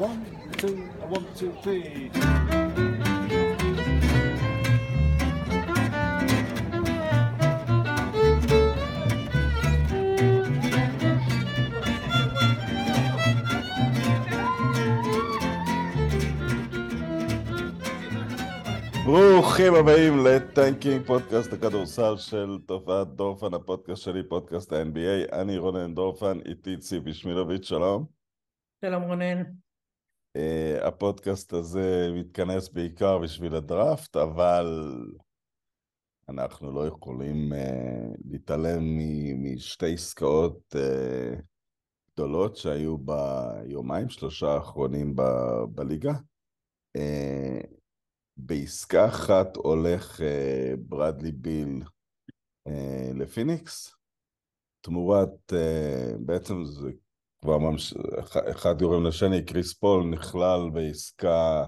one, two, one, two, three. ברוכים הבאים לטנקינג, פודקאסט הכדורסל של תופעת דורפן, הפודקאסט שלי, פודקאסט ה-NBA. אני רונן דורפן, איתי ציפי שמילוביץ', שלום. שלום רונן. Uh, הפודקאסט הזה מתכנס בעיקר בשביל הדראפט, אבל אנחנו לא יכולים uh, להתעלם משתי עסקאות uh, גדולות שהיו ביומיים, שלושה האחרונים ב- בליגה. Uh, בעסקה אחת הולך uh, ברדלי ביל uh, לפיניקס, תמורת, אה, בעצם זה כבר ממש... אחד יורם לשני, קריס פול נכלל בעסקה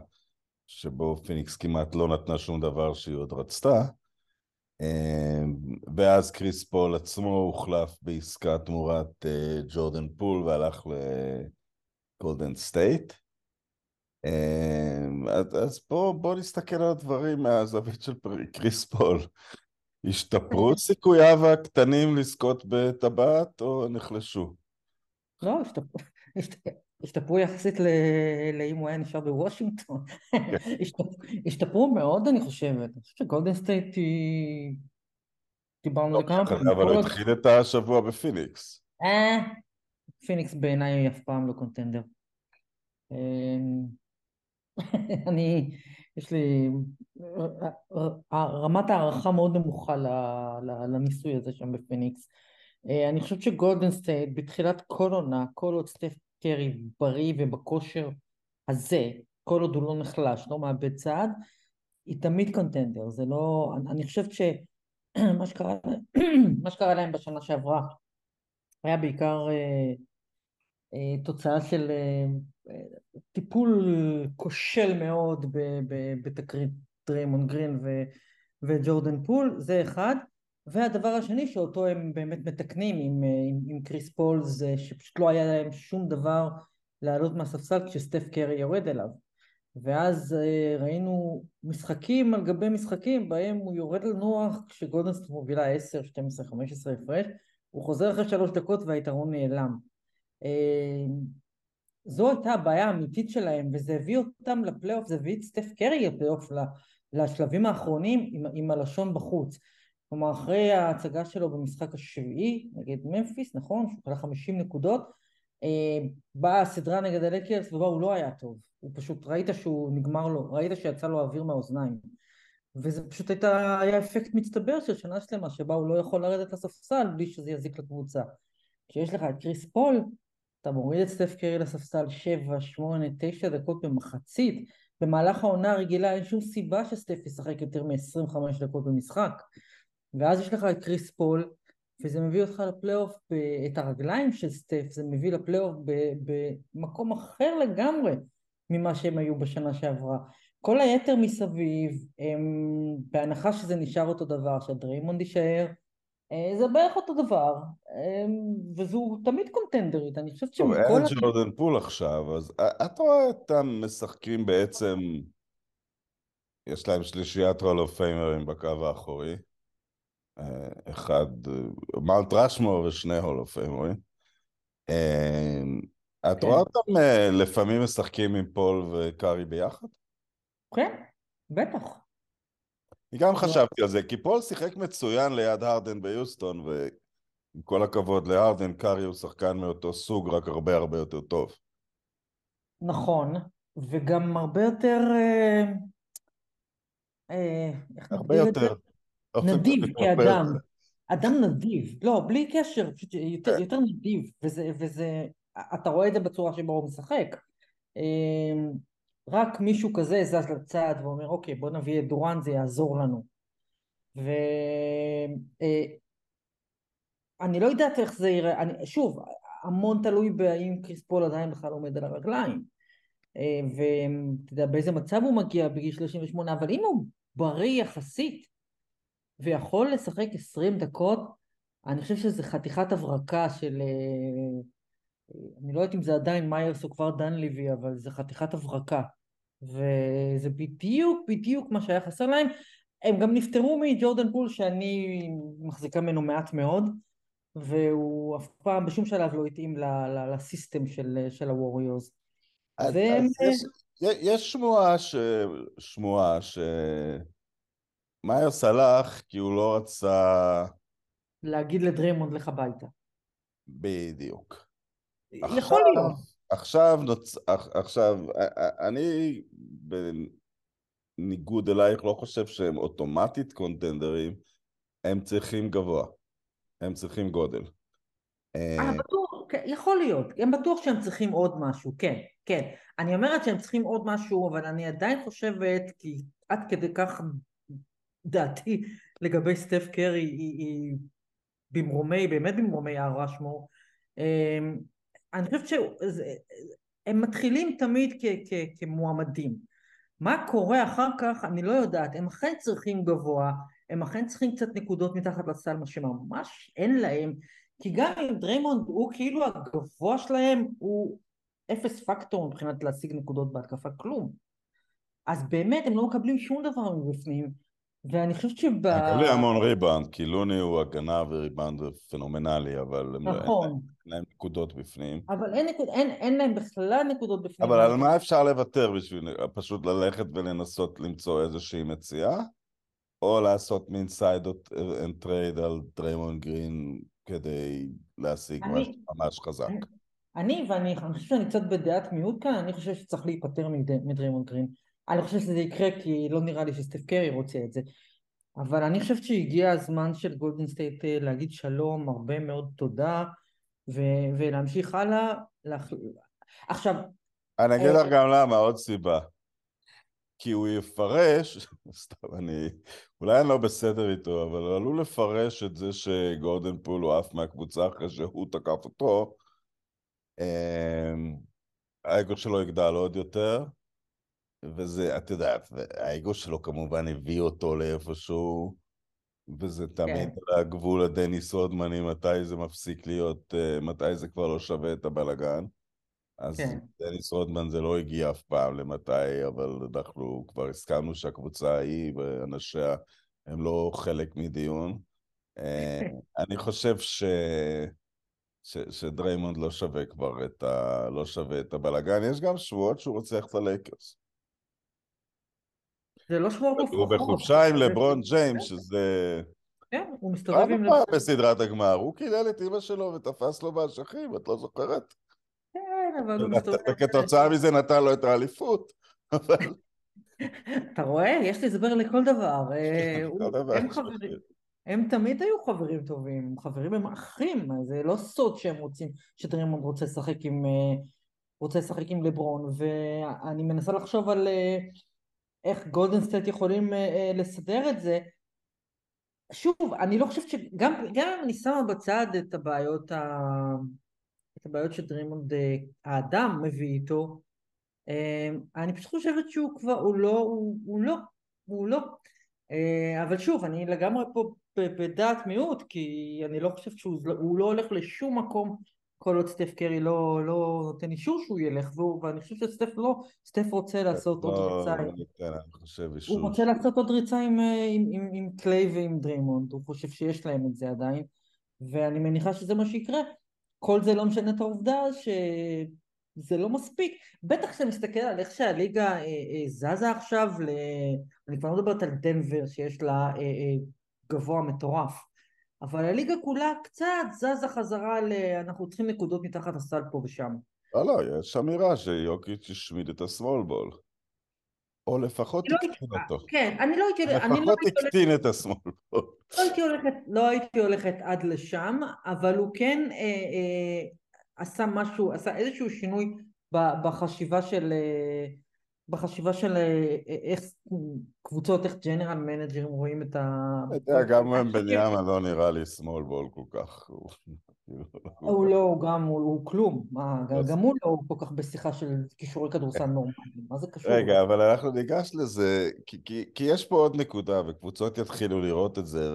שבו פיניקס כמעט לא נתנה שום דבר שהיא עוד רצתה, ואז קריס פול עצמו הוחלף בעסקה תמורת ג'ורדן פול והלך לגולדן סטייט. אז בואו בוא נסתכל על הדברים מהזווית של קריס פול. השתפרו סיכוייו הקטנים לזכות בטבעת או נחלשו? לא, השתפרו יחסית לאם הוא היה נשאר בוושינגטון. השתפרו מאוד אני חושבת. אני חושבת שגולדן סטייט היא... דיברנו על זה כמה פעמים. אבל הוא התחיל את השבוע בפיניקס. אה, פיניקס בעיניי אף פעם לא contender. אני, יש לי רמת הערכה מאוד נמוכה לניסוי הזה שם בפיניקס. אה, אני חושבת שגולדן סטייט בתחילת כל עונה, כל עוד סטף קרי בריא ובכושר הזה, כל עוד הוא לא נחלש, לא מאבד צעד, היא תמיד contender, זה לא... אני חושבת שמה שקרה, שקרה להם בשנה שעברה היה בעיקר אה, אה, תוצאה של אה, טיפול כושל מאוד בתקרית דריימונד גרין וג'ורדן פול, זה אחד. והדבר השני שאותו הם באמת מתקנים עם, עם, עם קריס פול זה שפשוט לא היה להם שום דבר לעלות מהספסל כשסטף קרי יורד אליו. ואז אה, ראינו משחקים על גבי משחקים בהם הוא יורד לנוח כשגולדן סטייט מובילה 10, 12, 15 הפרש הוא חוזר אחרי שלוש דקות והיתרון נעלם. אה, זו הייתה הבעיה האמיתית שלהם וזה הביא אותם לפלייאוף, זה הביא את סטף קרי לפלייאוף לשלבים האחרונים עם, עם הלשון בחוץ כלומר אחרי ההצגה שלו במשחק השביעי נגד ממפיס, נכון? שהוא קלה 50 נקודות, אה, באה הסדרה נגד הלקרס ובה הוא לא היה טוב, הוא פשוט, ראית שהוא נגמר לו, ראית שיצא לו אוויר מהאוזניים וזה פשוט הייתה, היה אפקט מצטבר של שנה שלמה שבה הוא לא יכול לרדת לספסל בלי שזה יזיק לקבוצה. כשיש לך את קריס פול, אתה מוריד את סטף קרי לספסל 7, 8, 9 דקות במחצית, במהלך העונה הרגילה אין שום סיבה שסטף ישחק יותר מ-25 דקות במשחק. ואז יש לך את קריס פול, וזה מביא אותך לפלייאוף, את הרגליים של סטף, זה מביא לפלייאוף במקום אחר לגמרי ממה שהם היו בשנה שעברה. כל היתר מסביב, הם, בהנחה שזה נשאר אותו דבר, שהדריימונד יישאר, אה, זה בערך אותו דבר, וזו תמיד contender־ית, אני חושבת שמכל... טוב, אין ג'ורדן פול עכשיו, אז את רואה אותם משחקים בעצם, יש להם שלישיית Hall of Famer ים בקו האחורי. אחד, Mount Rushmore ושני Hall of Famer ים. את כן. רואה אותם אה, לפעמים משחקים עם פול וקארי ביחד? כן, בטח. אני גם חשבתי על זה, כי פול שיחק מצוין ליד הרדן ביוסטון, ועם כל הכבוד להרדן, קארי הוא שחקן מאותו סוג, רק הרבה הרבה יותר טוב. נכון, וגם הרבה יותר... אה, אה, הרבה יותר. נדיב כאדם, אדם נדיב, לא, בלי קשר, פשוט יותר, יותר נדיב, וזה, וזה, אתה רואה את זה בצורה שבה הוא משחק. אמ, רק מישהו כזה זז לצד ואומר, אוקיי, בוא נביא את דורן, זה יעזור לנו. ואני אה, לא יודעת איך זה יראה, אני, שוב, המון תלוי בהאם קריס פול עדיין בכלל עומד על הרגליים. אה, ואתה יודע, באיזה מצב הוא מגיע בגיל 38, אבל אם הוא בריא יחסית, ויכול לשחק 20 דקות, אני חושב שזה חתיכת הברקה של, אה, אני לא יודעת אם זה עדיין מיירס או כבר דן ליבי, אבל זה חתיכת הברקה. וזה בדיוק בדיוק מה שהיה חסר להם. הם גם נפטרו מג'ורדן פול שאני מחזיקה ממנו מעט מאוד, והוא אף פעם בשום שלב לא התאים לסיסטם של, של הווריורס. והם... יש, יש שמועה ש... שמועה ש... מיירס הלך כי הוא לא רצה... להגיד לדריימונד לך הביתה. בדיוק. יכול עכשיו, להיות. עכשיו, נוצ... עכשיו, אני בניגוד אלייך לא חושב שהם אוטומטית contender ים, הם צריכים גבוה, הם צריכים גודל. אה, אה בטוח, כן, יכול להיות, הם בטוח שהם צריכים עוד משהו, כן, כן. אני אומרת שהם צריכים עוד משהו, אבל אני עדיין חושבת, כי עד כדי כך דעתי לגבי סטף קרי היא, היא במרומי, באמת במרומי הר רשמור. אמ, אני חושבת שהם מתחילים תמיד כ, כ, כמועמדים. מה קורה אחר כך אני לא יודעת, הם אכן צריכים גבוה, הם אכן צריכים קצת נקודות מתחת לסל, מה שממש אין להם, כי גם אם דריימונד הוא כאילו הגבוה שלהם, הוא אפס פקטור מבחינת להשיג נקודות בהתקפה, כלום. אז באמת הם לא מקבלים שום דבר מבפנים, ואני חושבת שב... מקבלים המון ריבאונד, כי לוני הוא הגנה וריבאונד פנומנלי, אבל נכון. אין להם נקודות בפנים. אבל אין, נקוד, אין, אין להם בכלל נקודות בפנים. אבל על מה אפשר לוותר בשביל פשוט ללכת ולנסות למצוא איזושהי מציאה? או לעשות מין sign and trade על דריימון גרין כדי להשיג אני, משהו ממש חזק. אני, אני ואני אני חושב שאני קצת בדעת מיעוט כאן, אני חושב שצריך להיפטר מדריימון גרין. אני חושב שזה יקרה כי לא נראה לי שסטף קרי רוצה את זה. אבל אני חושבת שהגיע הזמן של גולדן סטייט אה, להגיד שלום, הרבה מאוד תודה, ו- ולהמשיך הלאה. לח... עכשיו... אני אגיד לך גם למה, עוד סיבה. כי הוא יפרש, סתם אני, אולי אני לא בסדר איתו, אבל עלול לפרש את זה שג'ורדן פול הוא עף מהקבוצה אחרי שהוא תקף אותו, אמ, האגו שלו יגדל עוד יותר, וזה, את יודעת, האגו שלו כמובן הביא אותו לאיפשהו, וזה תמיד כן. על הגבול הדניס רודמני, מתי זה מפסיק להיות, אה, מתי זה כבר לא שווה את הבלגן. אז כן. דניס רודמן זה לא הגיע אף פעם למתי, אבל אנחנו כבר הסכמנו שהקבוצה ההיא ואנשיה הם לא חלק מדיון. אה, אני חושב ש... ש... שדריימונד לא שווה כבר את ה... לא שווה את הבלגן. יש גם שבועות שהוא רוצה ללכת ללייקרס. זה לא שבועות מופרכות. הוא בחופשה עם לברון ג'יימס, שזה... כן, הוא מסתובב עם... לברון. בסדרת הגמר, הוא קילל את אמא שלו ותפס לו באשכים, את לא זוכרת? כן, אבל הוא מסתובב... וכתוצאה מזה נתן לו את האליפות. אתה רואה? יש לי הסבר לכל דבר. אה, הם תמיד היו חברים טובים, חברים הם אחים, זה לא סוד שהם רוצים, שדרימונד רוצה לשחק עם, אה, רוצה לשחק עם לברון, ואני מנסה לחשוב על אה, איך גולדן סטייט יכולים לסדר את זה. שוב, אני לא חושבת שגם גם אם אני שמה בצד את הבעיות ה... את הבעיות שדרימונד אה, האדם מביא איתו, אה, אני פשוט חושבת שהוא כבר, הוא לא, הוא, הוא לא, הוא לא. אה, אבל שוב, אני לגמרי פה בדעת מיעוט, כי אני לא חושבת שהוא לא הולך לשום מקום כל עוד סטף קרי לא, לא נותן אישור שהוא ילך, והוא, ואני חושב שסטף לא, סטף רוצה לעשות עוד לא, ריצה. כן, אישור. הוא רוצה לעשות עוד ריצה עם, עם, עם, עם קליי ועם דרימונד, הוא חושב שיש להם את זה עדיין, ואני מניחה שזה מה שיקרה. כל זה לא משנה את העובדה שזה לא מספיק. בטח כשאתה מסתכל על איך שהליגה אה, אה, זזה עכשיו, ל... אני כבר לא מדברת על דנבר שיש לה אה, אה, גבוה מטורף, אבל הליגה כולה קצת זזה חזרה ל... אנחנו צריכים נקודות מתחת הסל פה ושם. לא, לא, יש אמירה שיוקיץ' השמיד את הסמול בול. או לפחות לא הקטין אותו. כן, אני לא הייתי... לפחות הקטין את השמאל. לא הייתי הולכת, לא הייתי הולכת עד לשם, אבל הוא כן אה, אה, עשה משהו, עשה איזשהו שינוי בחשיבה של... אה, בחשיבה של אה, איך קבוצות, איך ג'נרל מנג'רים רואים את ה... אתה יודע, גם בניאמה לא נראה לי שמאל בול כל כך. הוא לא, הוא גם, הוא כלום, גם הוא לא כל כך בשיחה של כישורי כדורסל נורמליים, מה זה קשור? רגע, אבל אנחנו ניגש לזה, כי יש פה עוד נקודה, וקבוצות יתחילו לראות את זה,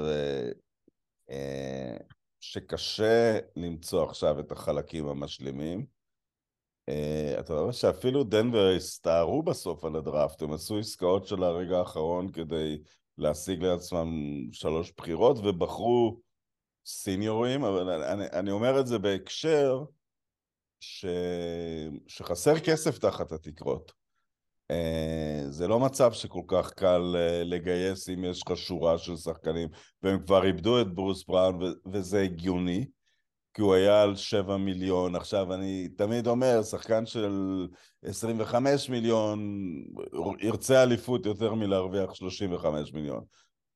שקשה למצוא עכשיו את החלקים המשלימים. Uh, אתה רואה שאפילו דנבר הסתערו בסוף על הדראפט, הם עשו עסקאות של הרגע האחרון כדי להשיג לעצמם שלוש בחירות ובחרו סיניורים, אבל אני, אני אומר את זה בהקשר ש... שחסר כסף תחת התקרות. אה, זה לא מצב שכל כך קל אה, לגייס אם יש לך שורה של שחקנים, והם כבר איבדו את ברוס בראון, וזה הגיוני, כי הוא היה על 7 מיליון. עכשיו, אני תמיד אומר, שחקן של 25 מיליון ירצה אליפות יותר מלהרוויח 35 מיליון.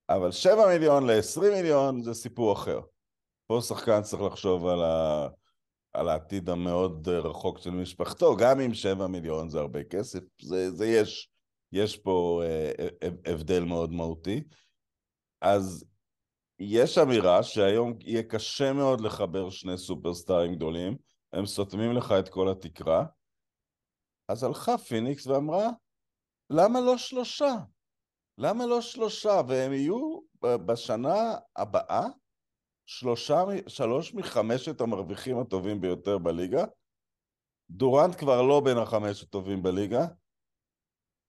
אבל 7 מיליון ל-20 מיליון זה סיפור אחר. פה שחקן צריך לחשוב על ה... על העתיד המאוד רחוק של משפחתו, גם אם שבע מיליון זה הרבה כסף, זה, זה יש, יש פה אה, אה, הבדל מאוד מהותי. אז יש אמירה שהיום יהיה קשה מאוד לחבר שני סופרסטארים גדולים, הם סותמים לך את כל התקרה. אז הלכה פיניקס ואמרה, למה לא שלושה? למה לא שלושה? והם יהיו בשנה הבאה שלושה, שלוש מחמשת המרוויחים הטובים ביותר בליגה. דורנט כבר לא בין החמש הטובים בליגה.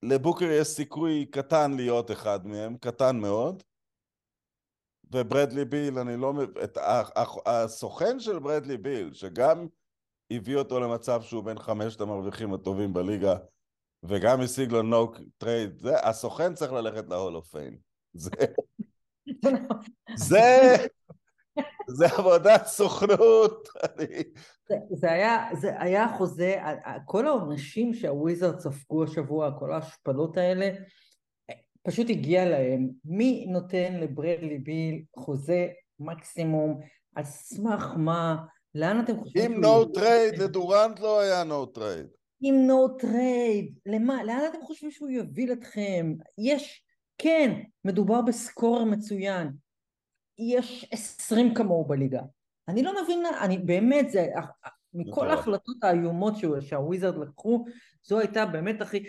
לבוקר יש סיכוי קטן להיות אחד מהם, קטן מאוד. וברדלי ביל, אני לא... את, הסוכן של ברדלי ביל, שגם הביא אותו למצב שהוא בין חמשת המרוויחים הטובים בליגה, וגם השיג לו no trade, זה, הסוכן צריך ללכת ל Hall of Fame. זה... זה... זה עבודת סוכנות. זה, זה, היה, זה היה חוזה, כל העונשים שהוויזרדס ספגו השבוע, כל ההשפלות האלה, פשוט הגיע להם. מי נותן לברדלי ביל חוזה מקסימום? על סמך מה? לאן אתם חושבים? אם נו טרייד, לדורנט לא היה no trade. אם no trade, למה? לאן אתם חושבים שהוא יוביל אתכם? יש, כן, מדובר בסקורר מצוין. יש עשרים כמוהו בליגה. אני לא מבינה, אני באמת, זה, מכל ההחלטות האיומות שהוויזרד לקחו, זו הייתה באמת הכי,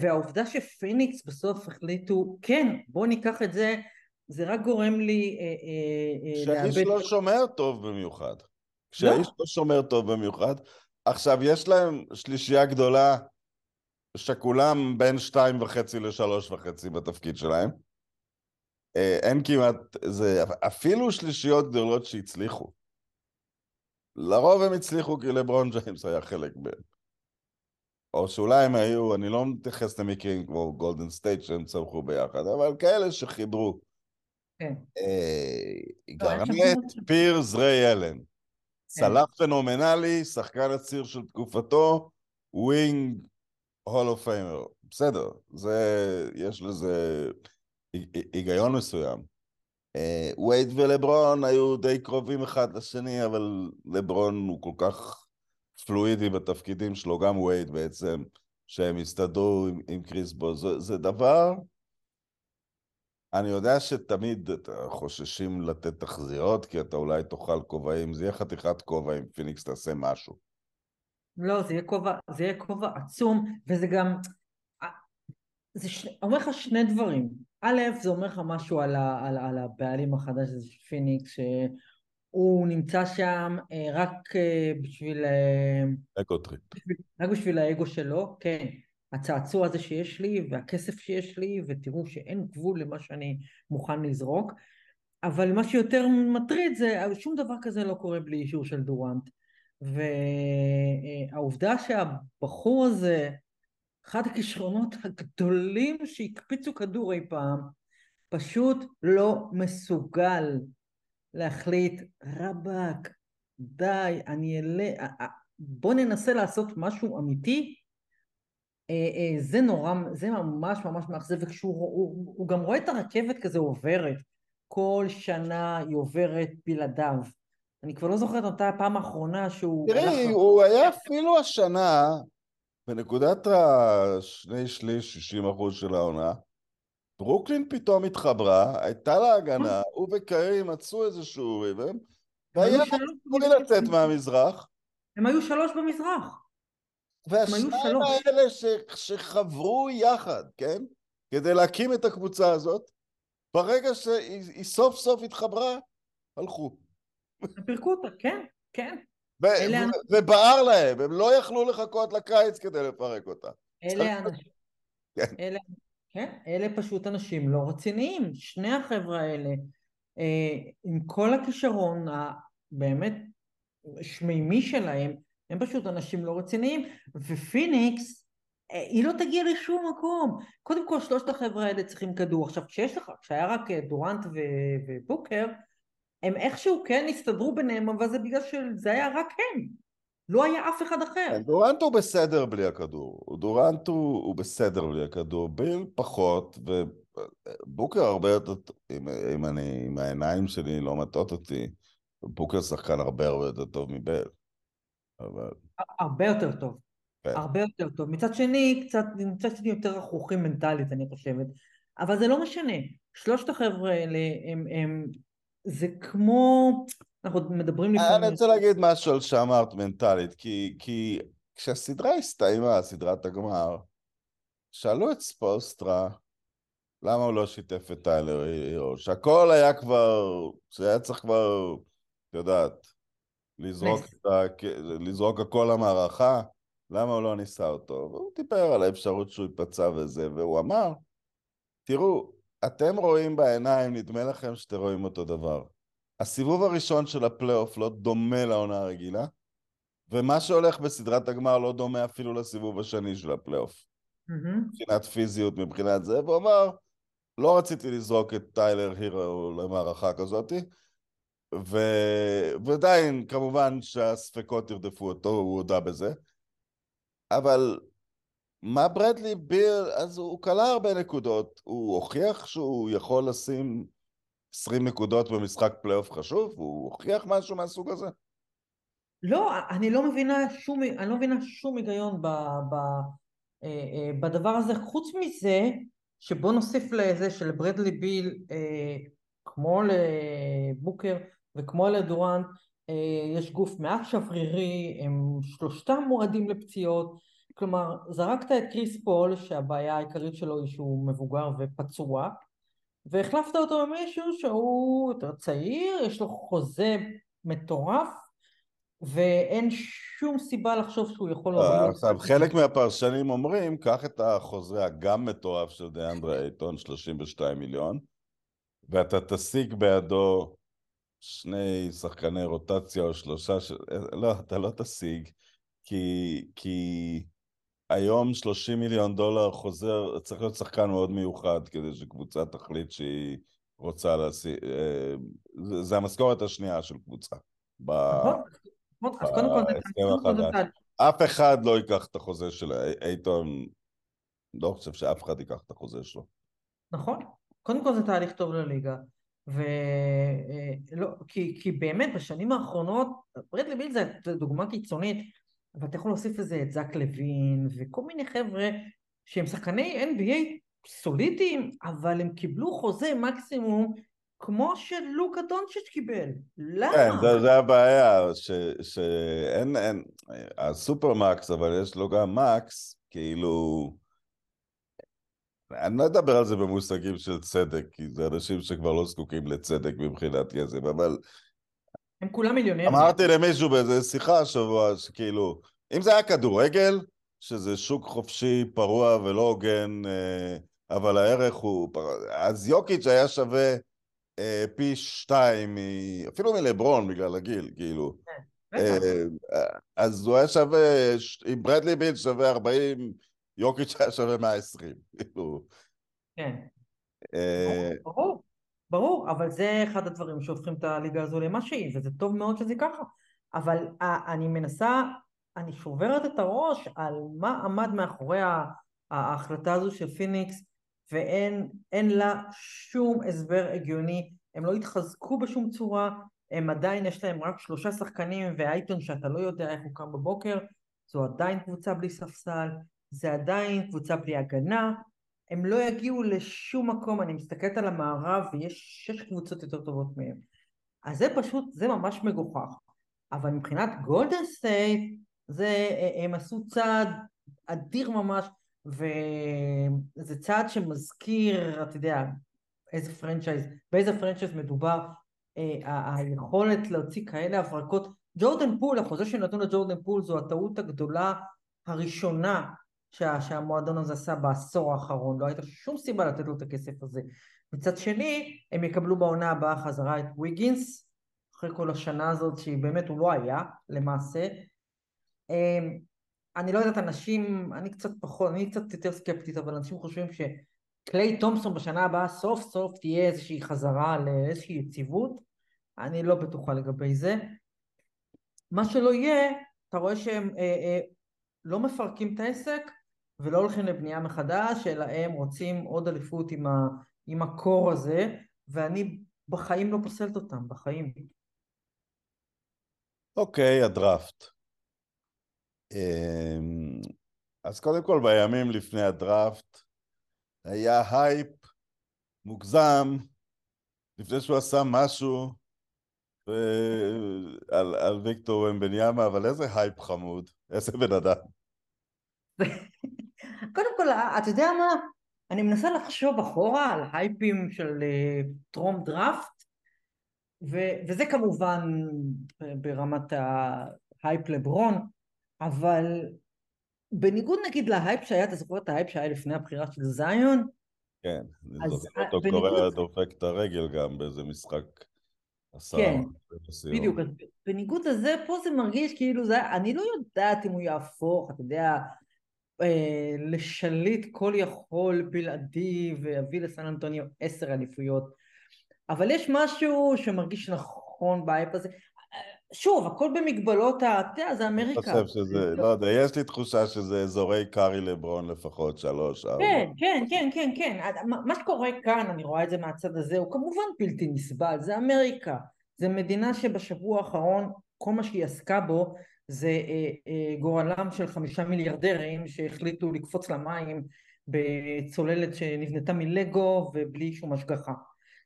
והעובדה שפיניקס בסוף החליטו, כן, בואו ניקח את זה, זה רק גורם לי אה, אה, אה, כשהאיש לא שומר טוב במיוחד. כשהאיש לא. לא שומר טוב במיוחד. עכשיו, יש להם שלישייה גדולה שכולם בין שתיים וחצי לשלוש וחצי בתפקיד שלהם. אין כמעט, זה אפילו שלישיות גדולות שהצליחו. לרוב הם הצליחו כי לברון ג'יימס היה חלק מהם. או שאולי הם היו, אני לא מתייחס למקרים כמו גולדן סטייט שהם צמחו ביחד, אבל כאלה שחיברו. כן. אה, גארנט, פירס, ריי אלן. כן. צלף פנומנלי, שחקן הציר של תקופתו, wing, Hall of Famer. בסדר, זה, יש לזה... היגיון מסוים. אה, וייד ולברון היו די קרובים אחד לשני, אבל לברון הוא כל כך פלואידי בתפקידים שלו, גם וייד בעצם, שהם הסתדרו עם, עם קריס בוש. זה, זה דבר... אני יודע שתמיד חוששים לתת תחזיות, כי אתה אולי תאכל כובעים, זה יהיה חתיכת כובע אם פיניקס תעשה משהו. לא, זה יהיה כובע, זה יהיה כובע עצום, וזה גם... זה ש... אומר לך שני דברים. א', זה אומר לך משהו על, ה, על, על הבעלים החדש הזה של פיניקס, שהוא נמצא שם אה, רק אה, בשביל... אה, ego trip. רק בשביל האגו שלו, כן. הצעצוע הזה שיש לי והכסף שיש לי, ותראו שאין גבול למה שאני מוכן לזרוק. אבל מה שיותר מטריד זה, שום דבר כזה לא קורה בלי אישור של דורנט. והעובדה שהבחור הזה, אחד הכישרונות הגדולים שהקפיצו כדור אי פעם, פשוט לא מסוגל להחליט, רבאק, די, אני אעלה, בוא ננסה לעשות משהו אמיתי, זה נורא, זה ממש ממש מאכזב, וכשהוא הוא, הוא גם רואה את הרכבת כזה עוברת, כל שנה היא עוברת בלעדיו. אני כבר לא זוכרת אותה הפעם האחרונה שהוא... תראי, הוא היה אפילו השנה, בנקודת השני שליש, 60 אחוז של העונה, ברוקלין פתאום התחברה, הייתה לה הגנה, הוא וקיירי מצאו איזשהו ריבם, והיה אמורים לצאת מהמזרח. הם היו שלוש במזרח. והשניים האלה ש... שחברו יחד, כן? כדי להקים את הקבוצה הזאת, ברגע שהיא סוף סוף התחברה, הלכו. פירקו אותה, כן, כן. ו- אלה ו- אנשים- ובער להם, הם לא יכלו לחכות לקיץ כדי לפרק אותה. אלה האנשים, כן. אלה, כן, אלה פשוט אנשים לא רציניים, שני החבר'ה האלה, אה, עם כל הכישרון הבאמת שמימי שלהם, הם פשוט אנשים לא רציניים, ופיניקס, אה, היא לא תגיע לשום מקום. קודם כל, שלושת החבר'ה האלה צריכים כדור. עכשיו, כשיש לך, כשהיה רק אה, דורנט ובוקר, הם איכשהו כן הסתדרו ביניהם, אבל זה בגלל שזה היה רק הם. לא היה אף אחד אחר. כן, דורנט הוא בסדר בלי הכדור. דורנט הוא, הוא בסדר בלי הכדור. ביל פחות, ובוקר הרבה יותר, אם, אם אני, אם העיניים שלי לא מטעות אותי, בוקר שחקן הרבה הרבה יותר טוב מביל. אבל, הרבה יותר טוב. כן. הרבה יותר טוב. מצד שני, קצת, מצד שני יותר רכרוכים מנטלית, אני חושבת. אבל זה לא משנה. שלושת החבר'ה האלה הם, הם, זה כמו, אנחנו מדברים אני לפעמים... רוצה להגיד משהו על שאמרת מנטלית, כי, כי כשהסדרה הסתיימה, סדרת הגמר, שאלו את ספוסטרה למה הוא לא שיתף את טיילר הירו, שהכל היה כבר, שהיה צריך כבר, את יודעת, לזרוק. את ה, לזרוק הכל למערכה, למה הוא לא ניסה אותו? והוא דיבר על האפשרות שהוא ייפצע וזה, והוא אמר, תראו, אתם רואים בעיניים, נדמה לכם שאתם רואים אותו דבר. הסיבוב הראשון של הפלייאוף לא דומה לעונה הרגילה, ומה שהולך בסדרת הגמר לא דומה אפילו לסיבוב השני של הפלייאוף. מהמם. מבחינת פיזיות, מבחינת זה, והוא אמר, לא רציתי לזרוק את טיילר הירו למערכה כזאת, ו... ועדיין, כמובן שהספקות ירדפו אותו, הוא הודה בזה, אבל מה ברדלי ביל, אז הוא קלע הרבה נקודות, הוא הוכיח שהוא יכול לשים 20 נקודות במשחק פלייאוף חשוב? הוא הוכיח משהו מהסוג הזה? לא, אני לא מבינה שום, אני לא מבינה שום היגיון ב, ב, אה, אה, בדבר הזה, חוץ מזה שבוא נוסיף לזה שלברדלי ביל, אה, כמו לבוקר וכמו לדורנט, יש גוף מעט שברירי, הם שלושתם מועדים לפציעות, כלומר זרקת את קריס פול שהבעיה העיקרית שלו היא שהוא מבוגר ופצוע, והחלפת אותו במישהו שהוא יותר צעיר, יש לו חוזה מטורף, ואין שום סיבה לחשוב שהוא יכול אה. עכשיו, חלק מהפרשנים אומרים, קח את החוזה הגם מטורף של דיאנדרה אייטון, 32 מיליון, ואתה תשיג בידו שני שחקני רוטציה או שלושה, ש... לא, אתה לא תשיג, כי, כי היום 30 מיליון דולר חוזר, צריך להיות שחקן מאוד מיוחד כדי שקבוצה תחליט שהיא רוצה להשיג, זה, זה המשכורת השנייה של קבוצה. ב... נכון, נכון, אז קודם כל. אף אחד לא ייקח את החוזה של אייטון, לא חושב שאף אחד ייקח את החוזה שלו. נכון, קודם כל זה תהליך טוב לליגה, ולא, כי, כי באמת בשנים האחרונות, ברדלי ביל זה דוגמה קיצונית, אבל אתה יכול להוסיף לזה את זק לוין וכל מיני חבר'ה שהם שחקני NBA סולידיים, אבל הם קיבלו חוזה מקסימום כמו שלוקה דונצ'יץ' קיבל. למה? כן, זה, זה הבעיה, ש, שאין, אין, הסופרמקס, אבל יש לו גם מקס, כאילו... אני לא אדבר על זה במושגים של צדק, כי זה אנשים שכבר לא זקוקים לצדק מבחינת כסף, אבל הם כולם מיליונרים. אמרתי למישהו באיזה שיחה השבוע, שכאילו, אם זה היה כדורגל, שזה שוק חופשי, פרוע ולא הוגן, אה, אבל הערך הוא... אז יוקיץ' היה שווה אה, פי שתיים, אפילו מלברון בגלל הגיל, כאילו. בטח. אה, אז הוא היה שווה, אם ברדלי ביל שווה 40, יוקיץ' היה שווה 120, כאילו. כן. ברור, ברור, אבל זה אחד הדברים שהופכים את הליגה הזו למה שהיא, וזה טוב מאוד שזה ככה. אבל ה- אני מנסה, אני שוברת את הראש על מה עמד מאחורי ההחלטה הזו של פיניקס, ואין אין לה שום הסבר הגיוני, הם לא התחזקו בשום צורה, הם עדיין יש להם רק שלושה שחקנים ואייטון שאתה לא יודע איך הוא קם בבוקר, זו עדיין קבוצה בלי ספסל, זה עדיין קבוצה בלי הגנה, הם לא יגיעו לשום מקום, אני מסתכלת על המערב ויש שש קבוצות יותר טובות מהם. אז זה פשוט, זה ממש מגוחך. אבל מבחינת גולדן סטייט, זה, הם עשו צעד אדיר ממש, וזה צעד שמזכיר, אתה יודע, איזה franchise, באיזה franchise מדובר. אה, היכולת להוציא כאלה הברקות. ג'ורדן פול, החוזה שנתנו לג'ורדן פול זו הטעות הגדולה הראשונה שה, שהמועדון הזה עשה בעשור האחרון, לא הייתה שום סיבה לתת לו את הכסף הזה. מצד שני, הם יקבלו בעונה הבאה חזרה את ויגינס, אחרי כל השנה הזאת שהיא באמת, הוא לא היה למעשה. אמ, אני לא יודעת, אנשים, אני קצת פחות, אני קצת יותר סקפטית, אבל אנשים חושבים שקליי תומפסון בשנה הבאה סוף סוף תהיה איזושהי חזרה לאיזושהי יציבות, אני לא בטוחה לגבי זה. מה שלא יהיה, אתה רואה שהם אה, אה, לא מפרקים את העסק ולא הולכים לבנייה מחדש, אלא הם רוצים עוד אליפות עם, ה, עם ה core הזה, ואני בחיים לא פוסלת אותם, בחיים. אוקיי, okay, הדראפט. אמ, אז קודם כל, בימים לפני הדראפט היה הייפ מוגזם, לפני שהוא עשה משהו על, על ויקטור וומבניאמה, אבל איזה הייפ חמוד, איזה בן אדם. קודם כל, אתה יודע מה? אני מנסה לחשוב אחורה על הייפים של אה, טרום דראפט, ו- וזה כמובן ברמת ההייפ לברון, אבל בניגוד נגיד להייפ שהיה, אתה זוכר את ההייפ שהיה לפני הבחירה של זיון? כן, אני זוכר אותו קורע, דופק את הרגל גם באיזה משחק. כן, בדיוק, אז בניגוד לזה, פה זה מרגיש כאילו זה, אני לא יודעת אם הוא יהפוך, אתה יודע, אה, לשליט כל יכול בלעדי ויביא לסן אנטוניו עשר אליפויות, אבל יש משהו שמרגיש נכון באייפ הזה, שוב, הכל במגבלות ה... אתה יודע, זה אמריקה. אני חושב שזה, לא יודע, יש לי תחושה שזה אזורי קארי לברון לפחות, שלוש, ארבע. כן, כן, כן, כן, כן. מה שקורה כאן, אני רואה את זה מהצד הזה, הוא כמובן בלתי נסבל, זה אמריקה. זה מדינה שבשבוע האחרון, כל מה שהיא עסקה בו זה אה, אה, גורלם של חמישה מיליארדרים שהחליטו לקפוץ למים בצוללת שנבנתה מלגו ובלי שום השגחה.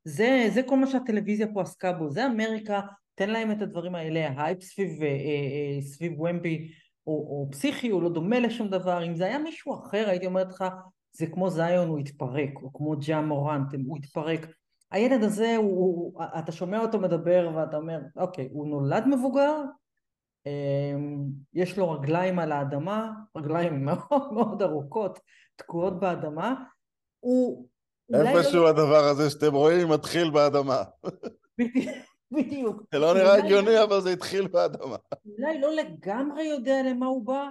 זה, זה כל מה שהטלוויזיה פה עסקה בו, זה אמריקה תן להם את הדברים האלה, ההייפ סביב, אה, סביב ומבי הוא, הוא פסיכי, הוא לא דומה לשום דבר, אם זה היה מישהו אחר הייתי אומרת לך זה כמו זיון הוא התפרק, או כמו ג'ה מורנט, הוא התפרק. הילד הזה, הוא, הוא, אתה שומע אותו מדבר ואתה אומר, אוקיי, הוא נולד מבוגר, יש לו רגליים על האדמה, רגליים מאוד מאוד ארוכות, תקועות באדמה, הוא... איפשהו לא... הדבר הזה שאתם רואים מתחיל באדמה. בדיוק. זה לא נראה הגיוני, אבל זה התחיל באדמה. אולי לא לגמרי יודע למה הוא בא,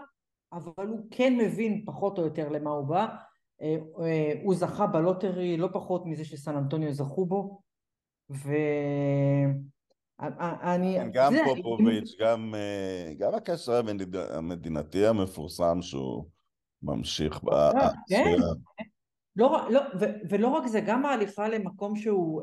אבל הוא כן מבין פחות או יותר למה הוא בא. אה, אה, הוא זכה ב lottery לא פחות מזה שסן אנטוניו זכו בו, ואני... כן, גם פופוביץ', גם, אה, גם הקשר המדינתי המפורסם שהוא ממשיך ב... כן, לא, לא, ולא רק זה, גם ההליכה למקום שהוא...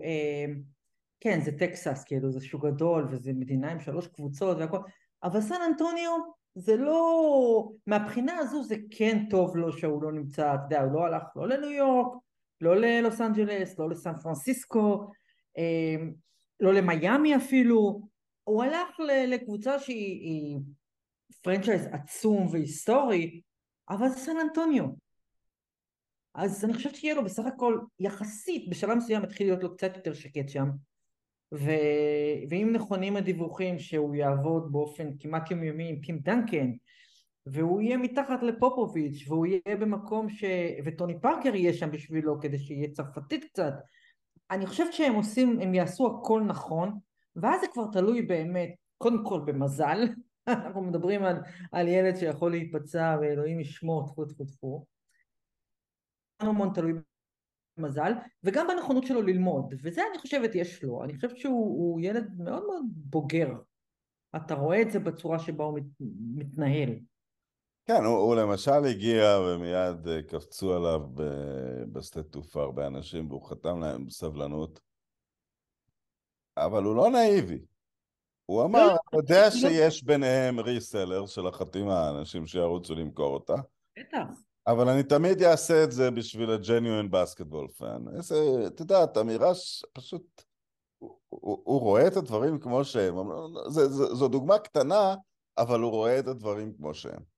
כן, זה טקסס, כאילו, זה שוק גדול, וזה מדינה עם שלוש קבוצות והכל, אבל סן אנטוניו זה לא... מהבחינה הזו זה כן טוב לו שהוא לא נמצא, אתה יודע, הוא לא הלך לא לניו יורק, לא ללוס אנג'לס, לא לסן פרנסיסקו, אמ, לא למיאמי אפילו, הוא הלך לקבוצה שהיא franchise עצום והיסטורי, אבל זה סן אנטוניו. אז אני חושבת שיהיה לו בסך הכל יחסית, בשלב מסוים התחיל להיות לו קצת יותר שקט שם. ו... ואם נכונים הדיווחים שהוא יעבוד באופן כמעט יומיומי עם טים דנקן והוא יהיה מתחת לפופוביץ' והוא יהיה במקום ש... וטוני פארקר יהיה שם בשבילו כדי שיהיה צרפתית קצת אני חושבת שהם עושים, הם יעשו הכל נכון ואז זה כבר תלוי באמת קודם כל במזל אנחנו מדברים על, על ילד שיכול להיפצע ואלוהים ישמור טפו טפו טפו. המון תלוי מזל, וגם בנכונות שלו ללמוד, וזה אני חושבת יש לו, אני חושבת שהוא ילד מאוד מאוד בוגר, אתה רואה את זה בצורה שבה הוא מת, מתנהל. כן, הוא, הוא למשל הגיע ומיד אה, קפצו עליו בשדה תעופה הרבה אנשים והוא חתם להם בסבלנות, אבל הוא לא נאיבי. הוא אמר, לא, אתה יודע לא... שיש ביניהם ריסלר של החתימה, אנשים שירוצו למכור אותה. בטח. אבל אני תמיד אעשה את זה בשביל ה genuine basketball fun. איזה, את יודעת, אמירה פשוט... הוא, הוא, הוא רואה את הדברים כמו שהם. זה, זה, זו דוגמה קטנה, אבל הוא רואה את הדברים כמו שהם.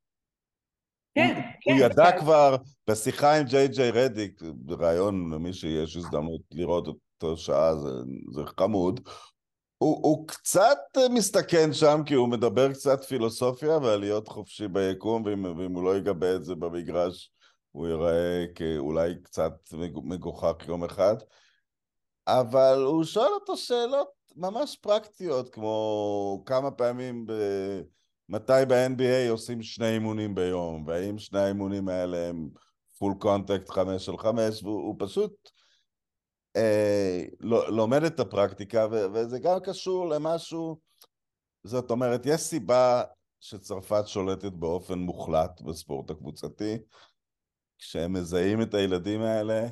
כן, הוא, כן. הוא ידע. כבר בשיחה עם ג'יי ג'יי רדיק, בריאיון למי שיש הזדמנות לראות אותו שעה, זה, זה חמוד. הוא, הוא קצת מסתכן שם, כי הוא מדבר קצת פילוסופיה ועל להיות חופשי ביקום, ואם, ואם הוא לא יגבה את זה במגרש, הוא ייראה כאולי קצת מגוחך יום אחד. אבל הוא שואל אותו שאלות ממש פרקטיות, כמו כמה פעמים, ב... מתי ב-NBA עושים שני אימונים ביום, והאם שני האימונים האלה הם full contact חמש על חמש, והוא פשוט אה, לומד את הפרקטיקה, ו- וזה גם קשור למשהו, זאת אומרת, יש סיבה שצרפת שולטת באופן מוחלט בספורט הקבוצתי, כשהם מזהים את הילדים האלה,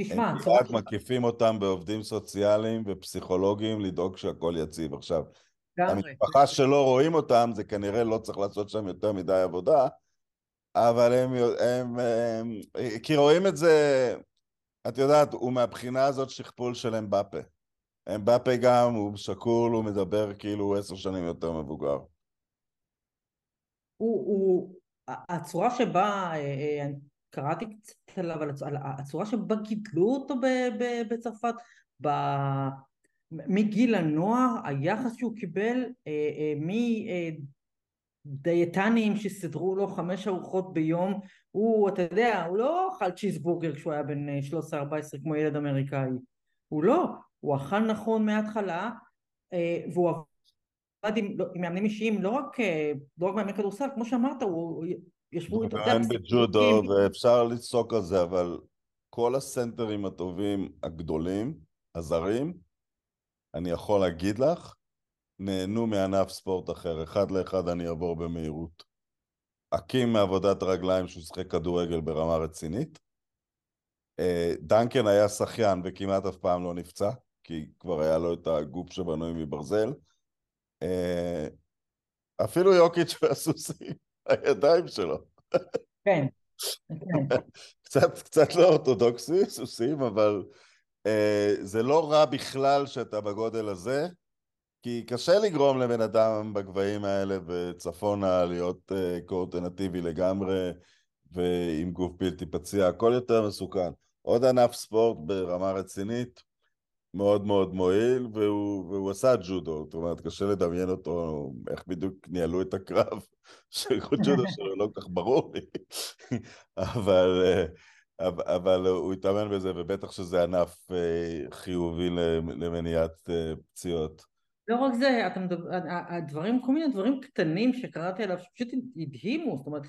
תשמע, הם כמעט מקיפים אותם בעובדים סוציאליים ופסיכולוגיים לדאוג שהכל יציב. עכשיו, המשפחה שלא רואים אותם, זה כנראה לא צריך לעשות שם יותר מדי עבודה, אבל הם, הם, הם, כי רואים את זה, את יודעת, הוא מהבחינה הזאת שכפול של אמבפה. אמבפה גם, הוא שקול, הוא מדבר כאילו הוא עשר שנים יותר מבוגר. הוא, הוא, הצורה שבה, אה, אה, קראתי קצת עליו, על הצורה שבה גידלו אותו בצרפת, מגיל הנוער, היחס שהוא קיבל, אה, מדיאטנים שסידרו לו חמש ארוחות ביום, הוא, אתה יודע, הוא לא אכל צ'יזבורגר כשהוא היה בן 13-14 כמו ילד אמריקאי, הוא לא, הוא אכל נכון מההתחלה, והוא עבד עם, לא, עם מאמנים אישיים, לא רק, לא רק מאמני כדורסל, כמו שאמרת, הוא ישבו איתו. בג'ודו, ואפשר לצעוק על זה, אבל כל הסנטרים הטובים הגדולים, הזרים, אני יכול להגיד לך, נהנו מענף ספורט אחר. אחד לאחד אני אעבור במהירות. אקים מעבודת הרגליים שהוא שיחק כדורגל ברמה רצינית. אה, דנקן היה שחיין וכמעט אף פעם לא נפצע, כי כבר היה לו את הגוף שבנוי מברזל. אה, אפילו יוקיץ' והסוסים. הידיים שלו. כן, כן. קצת, קצת לא אורתודוקסי, סוסים, אבל זה לא רע בכלל שאתה בגודל הזה, כי קשה לגרום לבן אדם בגבהים האלה וצפונה להיות אה, קואורטנטיבי לגמרי, ועם גוף בלתי פציע, הכל יותר מסוכן. עוד ענף ספורט ברמה רצינית, מאוד מאוד מועיל, והוא, והוא עשה ג'ודו, זאת אומרת, קשה לדמיין אותו, איך בדיוק ניהלו את הקרב, שג'ודו שלו לא כל כך ברור לי, אבל, אבל הוא התאמן בזה, ובטח שזה ענף אה, חיובי למניעת אה, פציעות. לא רק זה, אתה מדבר, הדברים, כל מיני דברים קטנים שקראתי עליו, שפשוט הדהימו, זאת אומרת,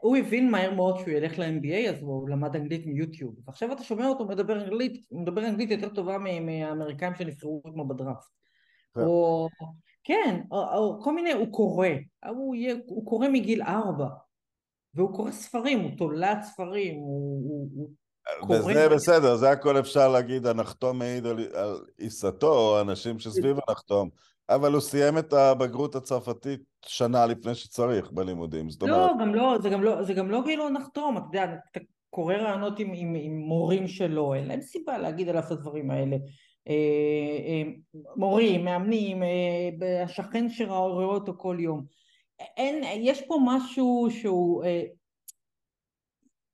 הוא הבין מהר מאוד שהוא ילך ל-MBA אז הוא למד אנגלית מיוטיוב ועכשיו אתה שומע אותו מדבר אנגלית, הוא מדבר אנגלית יותר טובה מהאמריקאים שנבחרו כמו בדראפט כן. או כן, או, או כל מיני, הוא קורא, הוא, הוא קורא מגיל ארבע והוא קורא ספרים, הוא תולד ספרים, הוא, הוא, הוא קורא... וזה בסדר, זה הכל אפשר להגיד, הנחתום מעיד על, על עיסתו, או אנשים שסביב הנחתום. אבל הוא סיים את הבגרות הצרפתית שנה לפני שצריך בלימודים, זאת לא, אומרת... גם לא, זה גם לא, זה גם לא עדות נחתום, אתה יודע, אתה קורא ראיונות עם, עם, עם מורים שלו, אין להם סיבה להגיד עליו את הדברים האלה. אה, אה, מורים, מאמנים, אה, השכן שראה אותו כל יום. אין, יש פה משהו שהוא,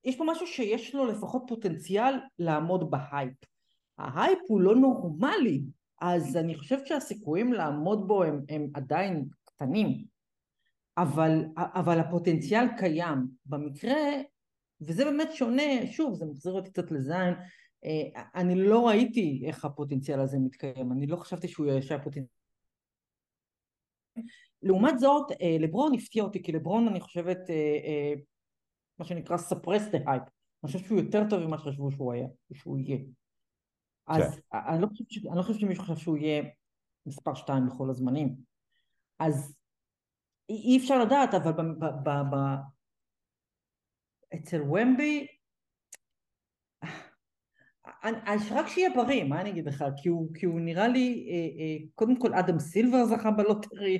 יש פה משהו שיש לו לפחות פוטנציאל לעמוד בהייפ. ההייפ הוא לא נורמלי, אז אני חושבת שהסיכויים לעמוד בו הם, הם עדיין קטנים, אבל, אבל הפוטנציאל קיים. במקרה, וזה באמת שונה, שוב, זה מחזיר אותי קצת לזין, אה, אני לא ראיתי איך הפוטנציאל הזה מתקיים, אני לא חשבתי שהוא יהיה פוטנציאל. לעומת זאת, אה, לברון הפתיע אותי, כי לברון אני חושבת, אה, מה שנקרא suppress the hype, אני חושבת שהוא יותר טוב ממה שחשבו שהוא היה, שהוא יהיה. אז כן. אני, לא חושבת, לא שמישהו חושב שהוא יהיה מספר שתיים בכל הזמנים. אז אי אפשר לדעת, אבל אצל ומבי רק שיהיה בריא, מה אני אגיד לך? כי הוא, כי הוא נראה לי, אה, אה, קודם כל אדם סילבר זכה בלוטרי,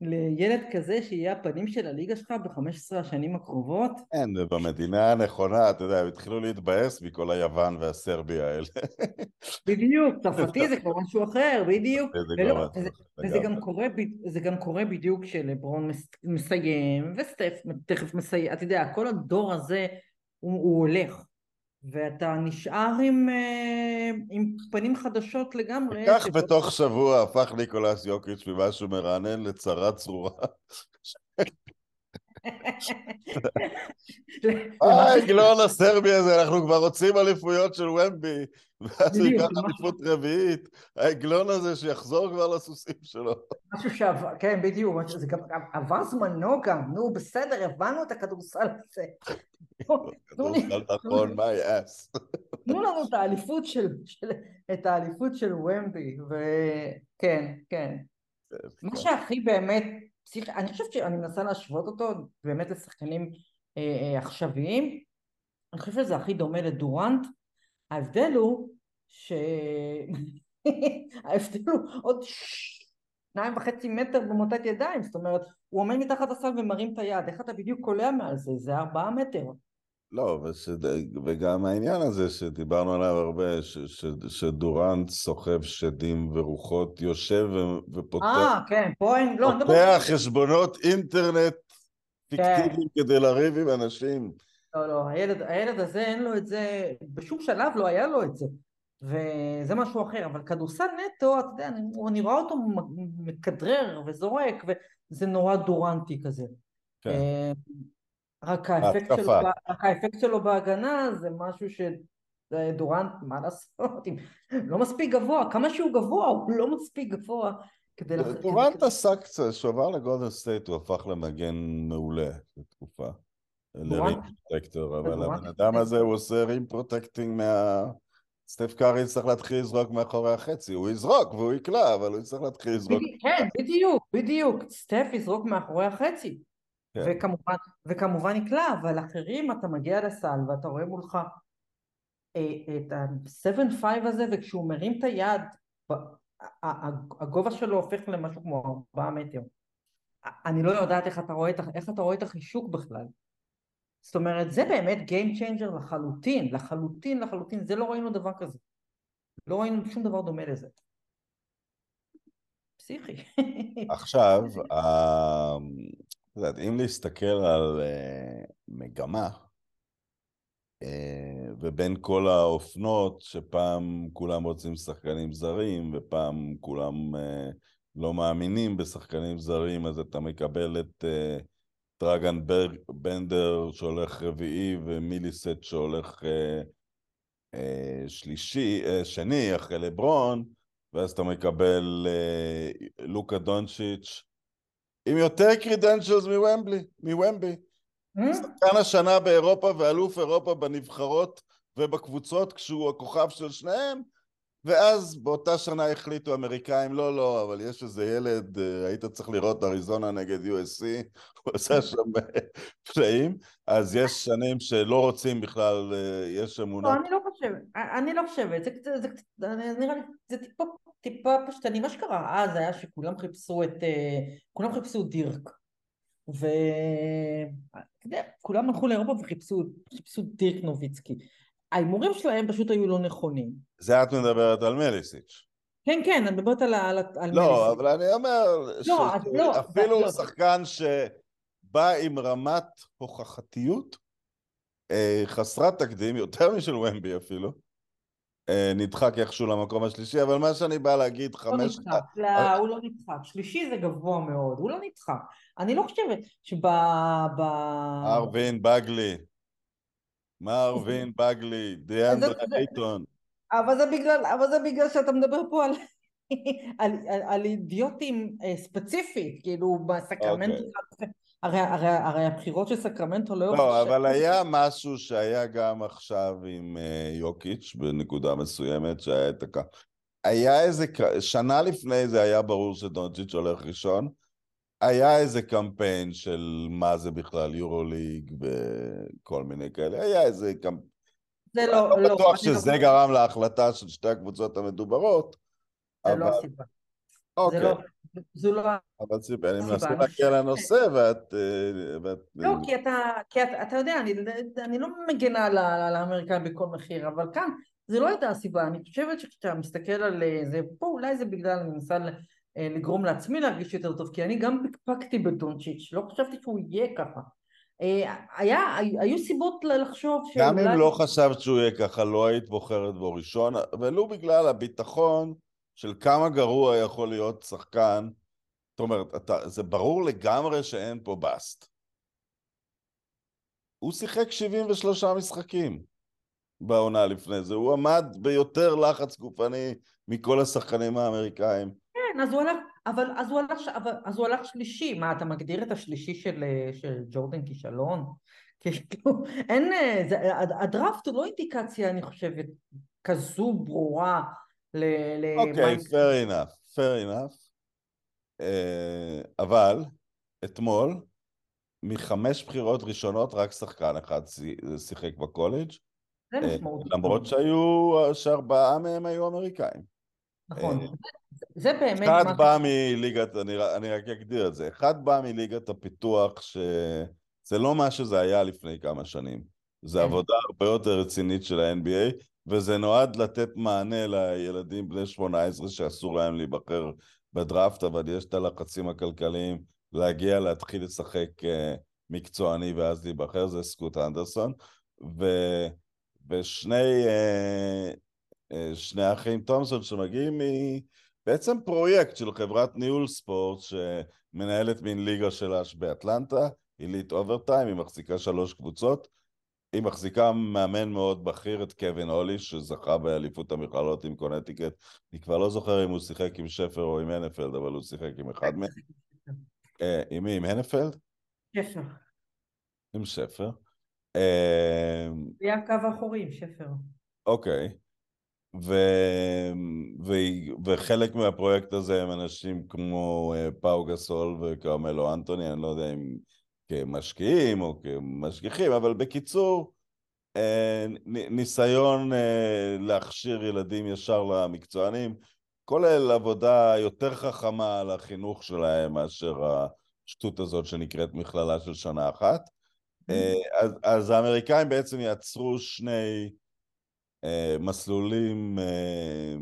לילד כזה שיהיה הפנים של הליגה שלך ב-15 השנים הקרובות. כן, ובמדינה הנכונה, אתה יודע, הם התחילו להתבאס מכל היוון והסרבי האלה. בדיוק, צרפתי זה כבר משהו אחר, בדיוק. וזה גם קורה, זה גם קורה בדיוק כשלברון מסיים, וסטף תכף מסיים, אתה יודע, כל הדור הזה הוא, הוא הולך. ואתה נשאר עם, אה, עם פנים חדשות לגמרי. כך שבו- בתוך שבוע הפך ניקולס יוקיץ' ממשהו מרענן לצרה צרורה. העגלון הסרבי הזה, אנחנו כבר רוצים אליפויות של ומבי, ואז הוא ייקח אליפות רביעית. העגלון הזה שיחזור כבר לסוסים שלו. משהו שעבר, כן בדיוק, זה גם עבר זמנו גם, נו בסדר, הבנו את הכדורסל הזה. כדורסל נכון, מה יעש? תנו לנו את האליפות של, את האליפות של ומבי, וכן, כן. מה שהכי באמת. אני חושבת שאני מנסה להשוות אותו באמת לשחקנים אה, אה, עכשוויים, אני חושבת שזה הכי דומה לדורנט, ההבדל הוא ש... ההבדל הוא עוד שניים וחצי מטר במוטת ידיים, זאת אומרת, הוא עומד מתחת הסל ומרים את היד, איך אתה בדיוק קולע מעל זה? זה ארבעה מטר. לא, וש... וגם העניין הזה שדיברנו עליו הרבה, ש... ש... שדורנט סוחב שדים ורוחות, יושב ו... ופותח אה, כן, פה אין, לא, מדבר... פותח חשבונות אינטרנט פיקטיביים כדי לריב עם אנשים. לא, לא, הילד, הילד הזה אין לו את זה, בשום שלב לא היה לו את זה. וזה משהו אחר, אבל כדורסל נטו, אתה יודע, אני, אני רואה אותו מכדרר וזורק, וזה נורא דורנטי כזה. כן. אה, רק האפקט, שלו, רק האפקט שלו בהגנה זה משהו שדורנט, מה לעשות, לא מספיק גבוה, כמה שהוא גבוה, הוא לא מספיק גבוה כדי... דורנט עשה קצת, כשהוא עבר לגולדן סטייט הוא הפך למגן מעולה לתקופה. ל rim protector, אבל הבן אדם הזה הוא עושה rim protecting מה... סטף קארי יצטרך להתחיל לזרוק מאחורי החצי, הוא יזרוק והוא יקלע, אבל הוא יצטרך להתחיל לזרוק. כן, בדיוק, בדיוק, סטף יזרוק מאחורי החצי. כן. וכמובן, וכמובן יקלע, אבל אחרים אתה מגיע לסל ואתה רואה מולך אה, את ה-7-5 הזה, וכשהוא מרים את היד, הגובה שלו הופך למשהו כמו 4 מטר. אני לא יודעת איך אתה רואה את, ה- איך אתה רואה את החישוק בכלל. זאת אומרת, זה באמת Game Changer לחלוטין, לחלוטין, לחלוטין, זה לא ראינו דבר כזה. לא ראינו שום דבר דומה לזה. פסיכי. עכשיו, ה- את יודעת, אם להסתכל על אה, מגמה, אה, ובין כל האופנות, שפעם כולם רוצים שחקנים זרים, ופעם כולם אה, לא מאמינים בשחקנים זרים, אז אתה מקבל את אה, דרגן ברג, בנדר שהולך רביעי, ומיליסט שהולך אה, אה, שלישי, אה, שני, אחרי לברון, ואז אתה מקבל אה, לוקה דונצ'יץ' עם יותר קרידנצ'לס מוומבלי, מוומבי. שחקן השנה באירופה ואלוף אירופה בנבחרות ובקבוצות כשהוא הכוכב של שניהם ואז באותה שנה החליטו אמריקאים לא לא אבל יש איזה ילד אה, היית צריך לראות אריזונה נגד USC הוא עשה שם אה, פלאים. אז יש שנים שלא רוצים בכלל אה, יש לא, אמונות. אני לא חושבת, אני לא חושבת, זה קצת, זה זה נראה לי, זה טיפה, טיפה פשטני, מה שקרה אז היה שכולם חיפשו את, אה, כולם חיפשו דירק, ו... אתה יודע, כולם הלכו לאירופה וחיפשו חיפשו דירק נוביצקי, ההימורים שלהם פשוט היו לא נכונים, זה את מדברת על מליסיץ' כן כן, אני מדברת על, על, על לא מליסי. אבל אני אומר לא, אז לא, שאפילו לא. שחקן שבא עם רמת הוכחתיות אה, חסרת תקדים, יותר משל ומבי אפילו, אה, נדחק איכשהו למקום השלישי, אבל מה שאני בא להגיד, לא חמש... נדחק, לא, הוא לא נדחק, שלישי זה גבוה מאוד, הוא לא נדחק, אני לא חושבת שב... ב... ארווין בגלי, מה ארווין בגלי, דיאנדרה אייטון, אבל זה בגלל, אבל זה בגלל שאתה מדבר פה על, על, על, על אידיוטים אה, ספציפית, כאילו בסקרמנטו, הרי, הרי, הרי הבחירות של סקרמנטו לא... לא, אבל היה משהו שהיה גם עכשיו עם אה, יוקיץ' בנקודה מסוימת, שהיה את הכ... היה איזה, שנה לפני זה היה ברור שדונצ'יץ' הולך ראשון, היה איזה קמפיין של מה זה בכלל יורוליג וכל מיני כאלה, היה איזה קמפיין, זה לא, לא לא, בטוח אני לא- שזה גרם להחלטה של שתי הקבוצות המדוברות, זה לא אבל הסיבה, זה אוקיי, לא, זו לא אבל ציפי, אני הסיבה. מנסה להגיע לנושא ואת... אה, ואת לא, כי אתה, כי אתה, אתה יודע, אני, אני לא מגנה על האמריקאים בכל מחיר, אבל כאן זה לא הייתה הסיבה, אני חושבת שכשאתה מסתכל על אה, זה, פה אולי זה בגלל, אני מנסה לגרום לעצמי להרגיש יותר טוב, כי אני גם פקפקתי בדונצ'יץ', לא חשבתי שהוא יהיה ככה. אה, היה, היו סיבות לחשוב שאולי... גם אם לא חשבת שהוא יהיה ככה, לא היית בוחרת בו ראשון, ולו בגלל הביטחון של כמה גרוע יכול להיות שחקן. זאת אומרת, אתה, זה ברור לגמרי שאין פה באסט. הוא שיחק 73 משחקים בעונה לפני זה, הוא עמד ביותר לחץ גופני מכל השחקנים האמריקאים. כן, אז הוא הלך, אבל אז הוא הלך, אבל, אז הוא הלך שלישי, מה אתה מגדיר את השלישי של, של ג'ורדן כישלון? כאילו, אין, זה, הדראפט הוא לא אינדיקציה, אני חושבת, כזו ברורה ל... אוקיי, okay, fair enough, fair enough. Uh, אבל אתמול, מחמש בחירות ראשונות, רק שחקן אחד שיחק בקולג'. זה אה, משמעותי. למרות שהיו, שארבעה מהם היו אמריקאים. נכון. אה, זה באמת... אחד בא מליגת, אני, אני רק אגדיר את זה, אחד בא מליגת הפיתוח, שזה לא מה שזה היה לפני כמה שנים. זה כן. עבודה הרבה יותר רצינית של ה-NBA, וזה נועד לתת מענה לילדים בני 18 שאסור להם להיבחר בדראפט, אבל יש את הלחצים הכלכליים להגיע, להתחיל לשחק אה, מקצועני ואז להיבחר, זה סקוט הנדרסון. ו... ושני אה, שני אחים תומסון שמגיעים בעצם פרויקט של חברת ניהול ספורט שמנהלת מין ליגה שלה באטלנטה, עילית, Overtime Elite, היא מחזיקה שלוש קבוצות. היא מחזיקה מאמן מאוד בכיר, את קווין אולי, שזכה באליפות המכללות עם קונטיקט. אני כבר לא זוכר אם הוא שיחק עם שפר או עם הנפלד, אבל הוא שיחק עם אחד מהם. אה, עם מי? עם הנפלד? שפר. עם שפר. אה, היה קו האחורי עם שפר. אוקיי. ו... ו... וחלק מהפרויקט הזה הם אנשים כמו אה, פאו גסול וכרמלו אנטוני, אני לא יודע אם כמשקיעים או כמשגיחים, אבל בקיצור, אה, ניסיון אה, להכשיר ילדים ישר למקצוענים, כולל עבודה יותר חכמה על החינוך שלהם מאשר השטות הזאת שנקראת מכללה של שנה אחת. אז, אז האמריקאים בעצם יצרו שני מסלולים אה,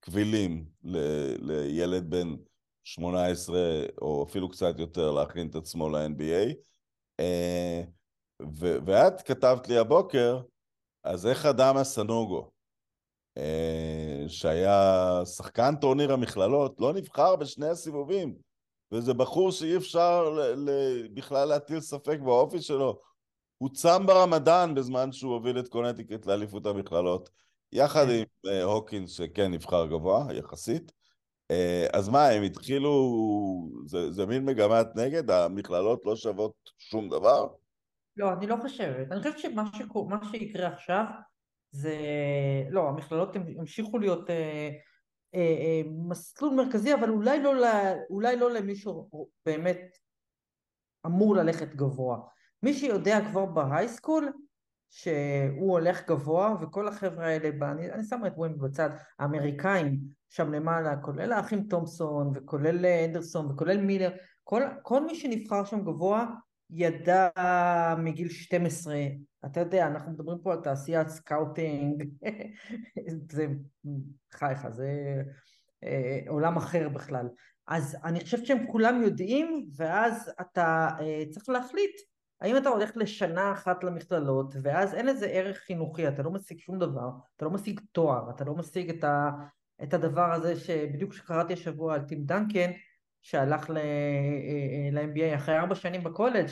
קבילים ל, לילד בן 18 או אפילו קצת יותר להכין את עצמו ל-NBA. אה, ו- ואת כתבת לי הבוקר, אז איך אדם סנוגו, שהיה שחקן טורניר המכללות, לא נבחר בשני הסיבובים, וזה בחור שאי אפשר בכלל להטיל ספק באופי שלו, הוא צם ברמדאן בזמן שהוא הוביל את קונטיקט לאליפות המכללות, יחד כן. עם אה, הוקינס שכן נבחר גבוה יחסית. אה, אז מה, הם התחילו, זה, זה מין מגמת נגד? המכללות לא שוות שום דבר? לא, אני לא חושבת. אני חושבת שמה שקור, שיקרה עכשיו זה, לא, המכללות המשיכו להיות אה, אה, אה, מסלול מרכזי, אבל אולי לא, אולי לא למישהו באמת אמור ללכת גבוה. מי שיודע כבר בהייסקול שהוא הולך גבוה וכל החבר'ה האלה, אני, אני שמה את ווימב בצד, האמריקאים שם למעלה, כולל האחים תומפסון וכולל אנדרסון וכולל מילר, כל, כל מי שנבחר שם גבוה ידע מגיל 12, אתה יודע, אנחנו מדברים פה על תעשיית scouting, זה חייך, זה אה, עולם אחר בכלל. אז אני חושבת שהם כולם יודעים, ואז אתה אה, צריך להחליט האם אתה הולך לשנה אחת למכללות, ואז אין לזה ערך חינוכי, אתה לא משיג שום דבר, אתה לא משיג תואר, אתה לא משיג את, ה, את הדבר הזה שבדיוק שקראתי השבוע על טים דנקן, שהלך ל-MBA אה, אה, אחרי ארבע שנים בקולג',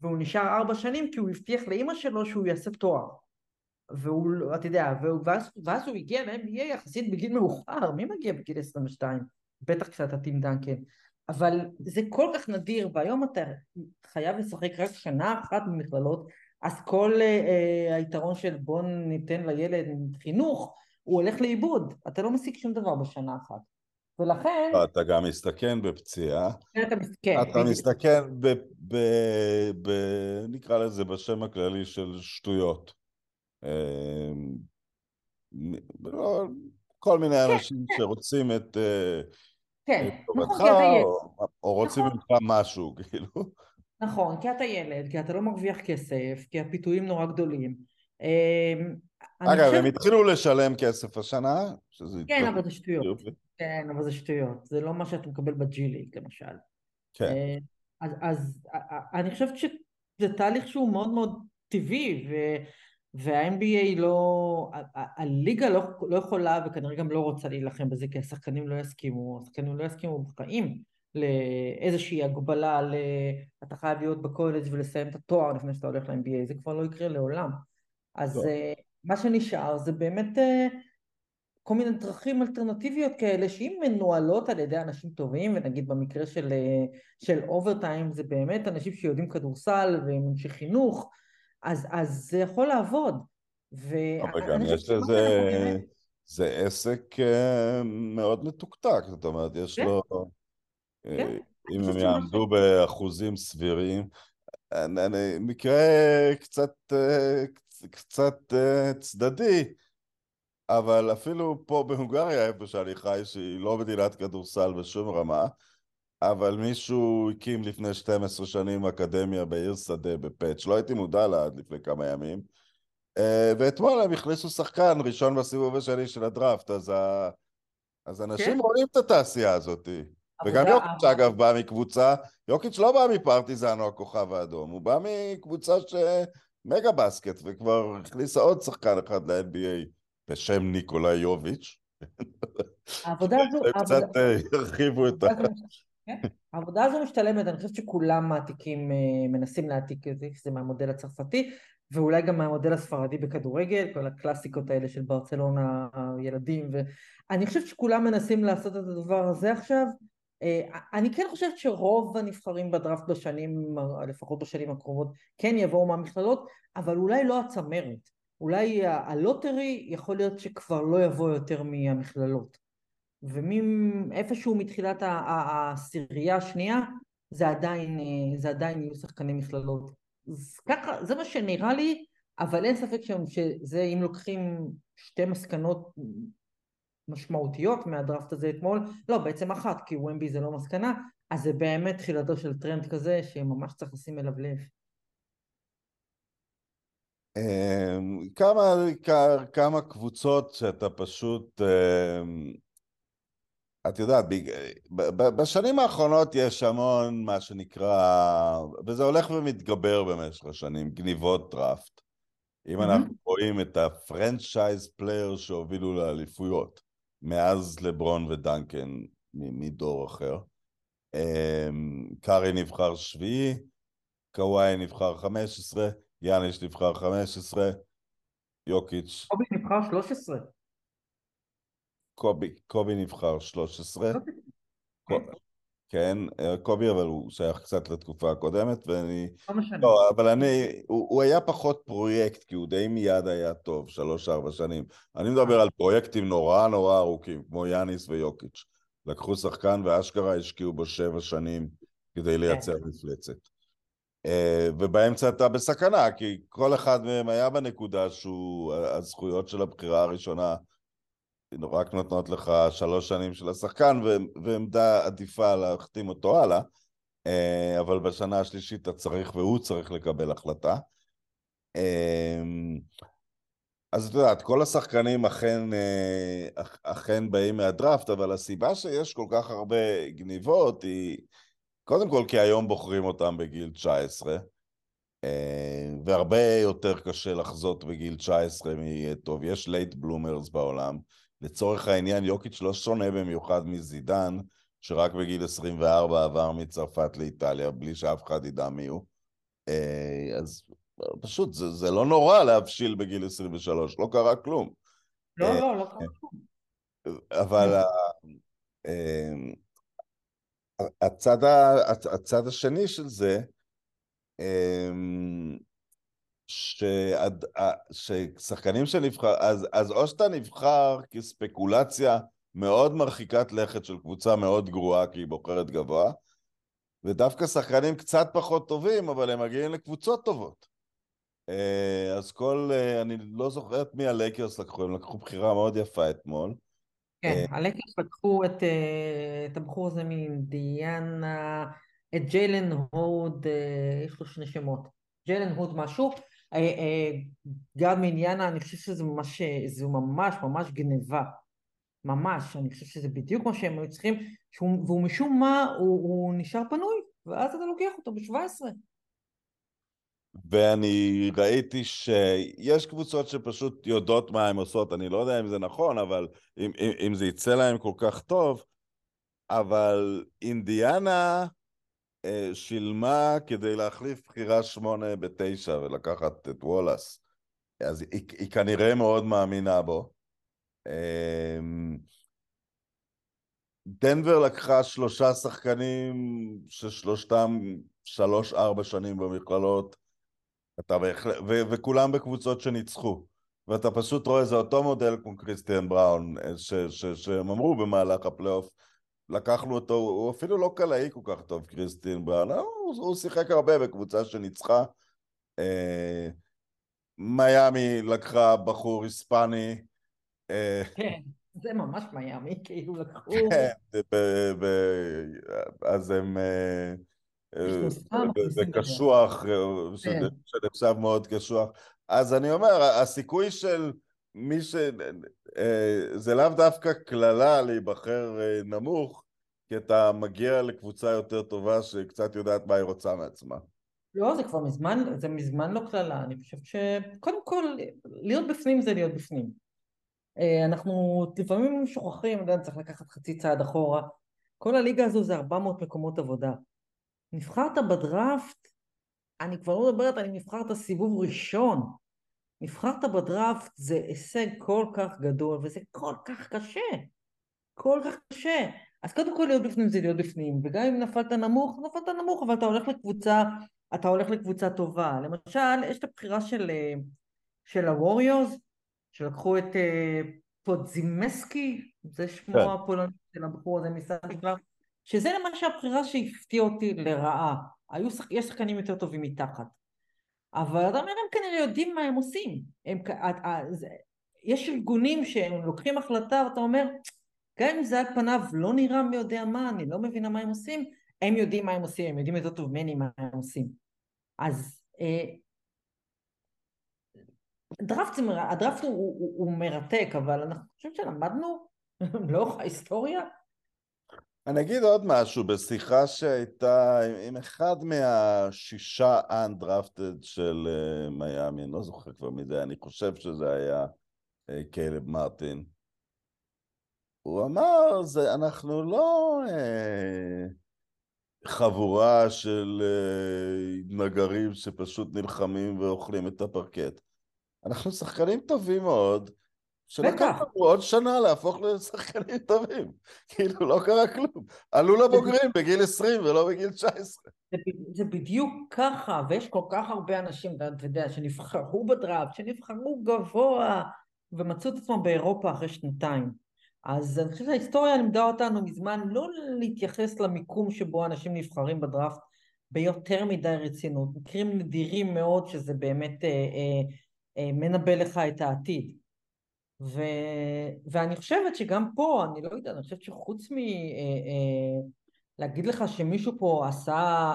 והוא נשאר ארבע שנים כי הוא הבטיח לאימא שלו שהוא יעשה תואר. והוא, אתה יודע, ואז, ואז הוא הגיע ל-MBA יחסית בגיל מאוחר, מי מגיע בגיל 22? בטח כשאתה טים דנקן. אבל זה כל כך נדיר, והיום אתה חייב לשחק רק שנה אחת במכללות, אז כל אה, היתרון של בוא ניתן לילד חינוך, הוא הולך לאיבוד, אתה לא משיג שום דבר בשנה אחת. ולכן... לא, אתה גם מסתכן בפציעה. אתה מסתכן. אתה מסתכן ב, ב, ב... נקרא לזה בשם הכללי של שטויות. אה, לא, כל מיני כן, אנשים כן. שרוצים את... אה, כן, נכון, כי אתה ילד. או רוצים נכון. ממך משהו, כאילו. נכון, כי אתה ילד, כי אתה לא מרוויח כסף, כי הפיתויים נורא גדולים. אמ, אגב, הם התחילו לשלם כסף השנה, שזה... כן, אבל זה שטויות. כן, אבל זה שטויות. זה לא מה שאתה מקבל בג'י ליג, למשל. כן. אה, אז, אז אני חושבת ש... זה תהליך שהוא מאוד מאוד טבעי. וה-NBA לא, הליגה לא, לא יכולה וכנראה גם לא רוצה להילחם בזה כי השחקנים לא יסכימו, השחקנים לא יסכימו בחיים לאיזושהי הגבלה, ל... אתה חייב להיות בקולג' ולסיים את התואר לפני שאתה הולך ל-NBA, זה כבר לא יקרה לעולם. אז לא. מה שנשאר זה באמת אה, כל מיני דרכים אלטרנטיביות כאלה שאם מנוהלות על ידי אנשים טובים ונגיד במקרה של, אה, של אוברטיים זה באמת אנשים שיודעים כדורסל והם אנשי חינוך אז, אז זה יכול לעבוד. אבל גם יש לזה, זה עסק אה, מאוד מתוקתק, זאת אומרת, יש כן. לו, כן. אם הם יעמדו באחוזים סבירים, אני, מקרה קצת, קצת צדדי, אבל אפילו פה בהונגריה, איפה שאני חי, שהיא לא מדינת כדורסל בשום רמה, אבל מישהו הקים לפני 12 שנים אקדמיה בעיר שדה בפאץ', לא הייתי מודע לה עד לפני כמה ימים, אה, ואתמול הם הכניסו שחקן ראשון בסיבוב השני של הדראפט, אז, ה... אז אנשים כן. רואים את התעשייה הזאת. וגם יוקיץ' אגב בא מקבוצה, יוקיץ' לא בא מפרטיזן או הכוכב האדום, הוא בא מקבוצה ש... מגה בסקט, וכבר הכניסה עוד שחקן אחד ל-NBA. בשם ניקולאי יוביץ'. העבודה הזו... קצת אה, הרחיבו את ה... כן, העבודה הזו משתלמת, אני חושבת שכולם מעתיקים, אה, מנסים להעתיק את זה, זה מהמודל הצרפתי, ואולי גם מהמודל הספרדי בכדורגל, כל הקלאסיקות האלה של ברצלונה, הילדים, ואני חושבת שכולם מנסים לעשות את הדבר הזה עכשיו. אה, אני כן חושבת שרוב הנבחרים בדראפט בשנים, לפחות בשנים הקרובות, כן יבואו מהמכללות, אבל אולי לא הצמרת. אולי הלוטרי יכול להיות שכבר לא יבוא יותר מהמכללות. ומאיפשהו מתחילת העשירייה השנייה זה עדיין, זה עדיין יהיו שחקני מכללות. אז ככה, זה מה שנראה לי, אבל אין ספק שזה, אם לוקחים שתי מסקנות משמעותיות מהדראפט הזה אתמול, לא, בעצם אחת, כי ומבי זה לא מסקנה, אז זה באמת תחילתו של טרנד כזה שממש צריך לשים אליו לב. אמ, כמה, כמה קבוצות שאתה פשוט, אמ, את יודעת, בשנים האחרונות יש המון מה שנקרא, וזה הולך ומתגבר במשך השנים, גניבות דראפט. אם אנחנו רואים את ה franchise player שהובילו לאליפויות, מאז לברון ודנקן מדור אחר. אמ, קארי נבחר שביעי, קוואי נבחר חמש עשרה, יאניש נבחר 15, יוקיץ'. קובי נבחר 13. קובי, קובי נבחר 13. כן, קובי אבל הוא שייך קצת לתקופה הקודמת ואני... לא משנה. לא, אבל אני... הוא, הוא היה פחות פרויקט כי הוא די מיד היה טוב, שלוש-ארבע שנים. אני מדבר על פרויקטים נורא נורא ארוכים, כמו יאניס ויוקיץ'. לקחו שחקן ואשכרה השקיעו בו שבע שנים כדי לייצר כן. מפלצת. אה, ובאמצע אתה בסכנה, כי כל אחד מהם היה בנקודה שהוא, הזכויות של הבחירה הראשונה רק נותנות לך שלוש שנים של השחקן ועמדה עדיפה להחתים אותו הלאה, אה, אבל בשנה השלישית אתה צריך והוא צריך לקבל החלטה. אה, אז את יודעת, כל השחקנים אכן, אכן באים מהדראפט, אבל הסיבה שיש כל כך הרבה גניבות היא... קודם כל כי היום בוחרים אותם בגיל 19, אה, והרבה יותר קשה לחזות בגיל 19 מטוב. יש late bloomers בעולם. לצורך העניין, יוקיץ' לא שונה במיוחד מזידן, שרק בגיל 24 עבר מצרפת לאיטליה, בלי שאף אחד ידע מי הוא. אה, אז פשוט, זה, זה לא נורא להבשיל בגיל 23, לא קרה כלום. לא, אה, לא, לא קרה כלום. אבל הצד, הצד השני של זה, שעד, ששחקנים שנבחר, אז, אז או שאתה נבחר כספקולציה מאוד מרחיקת לכת של קבוצה מאוד גרועה כי היא בוחרת גבוה, ודווקא שחקנים קצת פחות טובים, אבל הם מגיעים לקבוצות טובות. אה, אז כל, אה, אני לא זוכר את מי הלייקרס לקחו, הם לקחו בחירה מאוד יפה אתמול. כן, אה, הלקרס לקחו את, אה, את הבחור הזה מאינדיאנה, את ג'יילן הוד, אה, יש לו שני שמות, ג'יילן הוד משהו, גם מאינדיאנה, אני חושב שזה ממש, זה ממש ממש גניבה, ממש, אני חושב שזה בדיוק מה שהם היו צריכים, והוא משום מה, הוא, הוא נשאר פנוי, ואז אתה לוקח אותו ב-17. ואני ראיתי שיש קבוצות שפשוט יודעות מה הן עושות, אני לא יודע אם זה נכון, אבל אם, אם, אם זה יצא להם כל כך טוב, אבל אינדיאנה אה, שילמה כדי להחליף בחירה שמונה בתשע ולקחת את וולאס. אז היא, היא כנראה מאוד מאמינה בו. אה, דנבר לקחה שלושה שחקנים ששלושתם שלוש-ארבע שנים במכללות, אתה בהחלט, ו- וכולם בקבוצות שניצחו. ואתה פשוט רואה, זה אותו מודל כמו קריסטיאן בראון, אה, ש- ש- שהם אמרו במהלך הפלייאוף, לקחנו אותו, הוא אפילו לא קלעי כל כך טוב, קריסטיאן בראון, הוא, הוא שיחק הרבה בקבוצה שניצחה. אה, מיאמי לקחה בחור היספני. אה, כן. זה ממש מיאמי, כאילו לקחו... כן, אז הם... זה קשוח, כן. שנחשב מאוד קשוח. אז אני אומר, הסיכוי של מי ש... אה, זה לאו דווקא קללה להיבחר אה, נמוך, כי אתה מגיע לקבוצה יותר טובה שקצת יודעת מה היא רוצה מעצמה. לא, זה כבר מזמן, זה מזמן לא קללה. אני חושבת שקודם כל, להיות בפנים זה להיות בפנים. אה, אנחנו לפעמים שוכחים, אני צריך לקחת חצי צעד אחורה. כל הליגה הזו זה 400 מקומות עבודה. נבחרת בדראפט, אני כבר לא מדברת אם נבחרת סיבוב ראשון. נבחרת בדראפט זה הישג כל כך גדול וזה כל כך קשה. כל כך קשה. אז קודם כל להיות בפנים זה להיות בפנים, וגם אם נפלת נמוך, נפלת נמוך, אבל אתה הולך לקבוצה, אתה הולך לקבוצה טובה. למשל, יש את הבחירה של, אה, של הווריורס, שלקחו את uh, פודזימסקי, זה שמו כן. הפולני של הבחור הזה מסביבה, שזה למשל הבחירה שהפתיעה אותי לרעה. היו, יש שחקנים יותר טובים מתחת. אבל אתה אומר, הם כנראה יודעים מה הם עושים. הם, יש ארגונים שהם לוקחים החלטה ואתה אומר, גם אם זה על פניו לא נראה מי יודע מה, אני לא מבינה מה הם עושים, הם יודעים מה הם עושים, הם יודעים יותר טוב ממני מה הם עושים. אז אה, הדראפט, הוא, הוא, הוא מרתק, אבל אני חושבת שלמדנו לאורך ההיסטוריה. אני אגיד עוד משהו, בשיחה שהייתה עם אחד מהשישה אנדרפטד של uh, מיאמי, אני לא זוכר כבר מי זה, אני חושב שזה היה uh, קיילב מרטין. הוא אמר, זה, אנחנו לא uh, חבורה של uh, נגרים שפשוט נלחמים ואוכלים את הפרקט. אנחנו שחקנים טובים מאוד, שלקח לנו עוד שנה להפוך לשחקנים טובים. כאילו, לא קרה כלום. עלו לבוגרים בגיל 20 ולא בגיל 19. זה, זה בדיוק ככה, ויש כל כך הרבה אנשים, אתה יודע, שנבחרו בדראפט, שנבחרו גבוה, ומצאו את עצמם באירופה אחרי שנתיים. אז אני חושבת שההיסטוריה לימדה אותנו מזמן לא להתייחס למיקום שבו אנשים נבחרים בדראפט ביותר מדי רצינות. מקרים נדירים מאוד שזה באמת אה, אה, אה, מנבא לך את העתיד. ו, ואני חושבת שגם פה, אני לא יודעת, אני חושבת שחוץ מלהגיד אה, אה, לך שמישהו פה עשה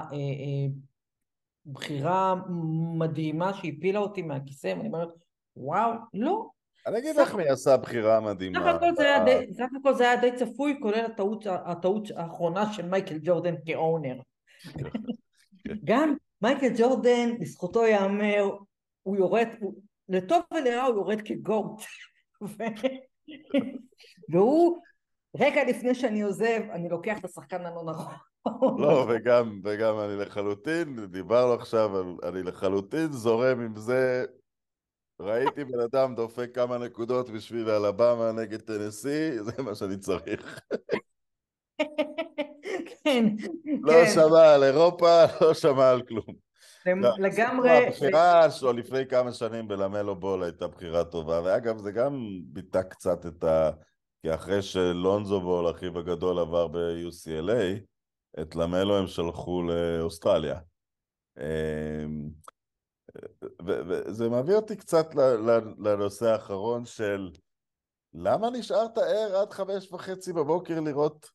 בחירה מדהימה שהפילה אותי מהכיסא, ואני אומרת, וואו, לא. אני אגיד לך מי עשה בחירה מדהימה. סך הכל זה היה די צפוי, כולל הטעות, הטעות האחרונה של מייקל ג'ורדן כאונר. גם מייקל ג'ורדן, לזכותו ייאמר, הוא יורד, לטוב ולרע הוא יורד כגוט. והוא, רגע לפני שאני עוזב, אני לוקח את השחקן הלא נכון. לא, וגם, וגם אני לחלוטין, דיברנו עכשיו, אני לחלוטין זורם עם זה. ראיתי בן אדם דופק כמה נקודות בשביל אלבמה נגד טנסי, זה מה שאני צריך. כן, לא כן. שמע על אירופה, לא שמע על כלום. לא, לגמרי... הבחירה שלו לפני כמה שנים בלמלו בול הייתה בחירה טובה, ואגב זה גם ביטא קצת את ה... כי אחרי שלונזו בול, אחיו הגדול, עבר ב-UCLA, את למלו הם שלחו לאוסטרליה. אמ, וזה מביא אותי קצת לנושא האחרון של למה נשארת ער עד חמש וחצי בבוקר לראות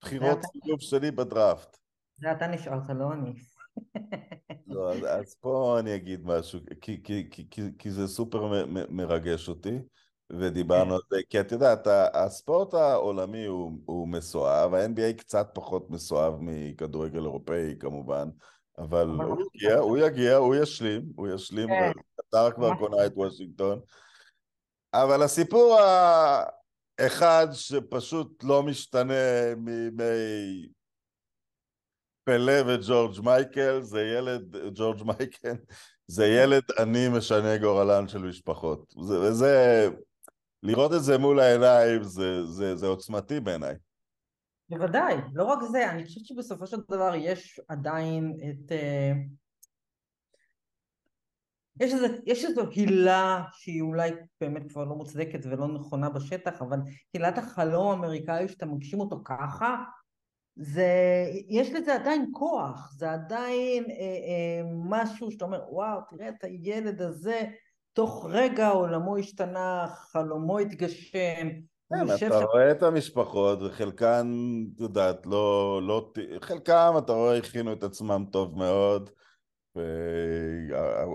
בחירות סיבוב שלי בדראפט? זה אתה נשארת, לא אני. לא, אז, אז פה אני אגיד משהו, כי, כי, כי, כי, זה סופר מ, מ, מרגש אותי, ודיברנו על זה, כי את יודעת, הספורט העולמי הוא, הוא מסואב, ה-NBA קצת פחות מסואב מכדורגל אירופאי כמובן, אבל הוא יגיע, הוא יגיע, הוא ישלים, הוא ישלים, כן. קטר כבר קונה את וושינגטון. אבל הסיפור האחד שפשוט לא משתנה מימי פלה וג'ורג' מייקל, זה ילד, ג'ורג' מייקל, זה ילד עני משנה גורלן של משפחות. זה, וזה, לראות את זה מול העיניים זה, זה, זה עוצמתי בעיניי. בוודאי, לא רק זה, אני חושבת שבסופו של דבר יש עדיין את... אה, יש, איזה, יש איזו הילה שהיא אולי באמת כבר לא מוצדקת ולא נכונה בשטח, אבל הילת החלום האמריקאי שאתה מגשים אותו ככה, זה, יש לזה עדיין כוח, זה עדיין אה, אה, משהו שאתה אומר, וואו, תראה את הילד הזה, תוך רגע עולמו השתנה, חלומו התגשם, כן, אתה רואה את המשפחות, וחלקן, את יודעת, לא, לא, חלקם, אתה רואה, הכינו את עצמם טוב מאוד,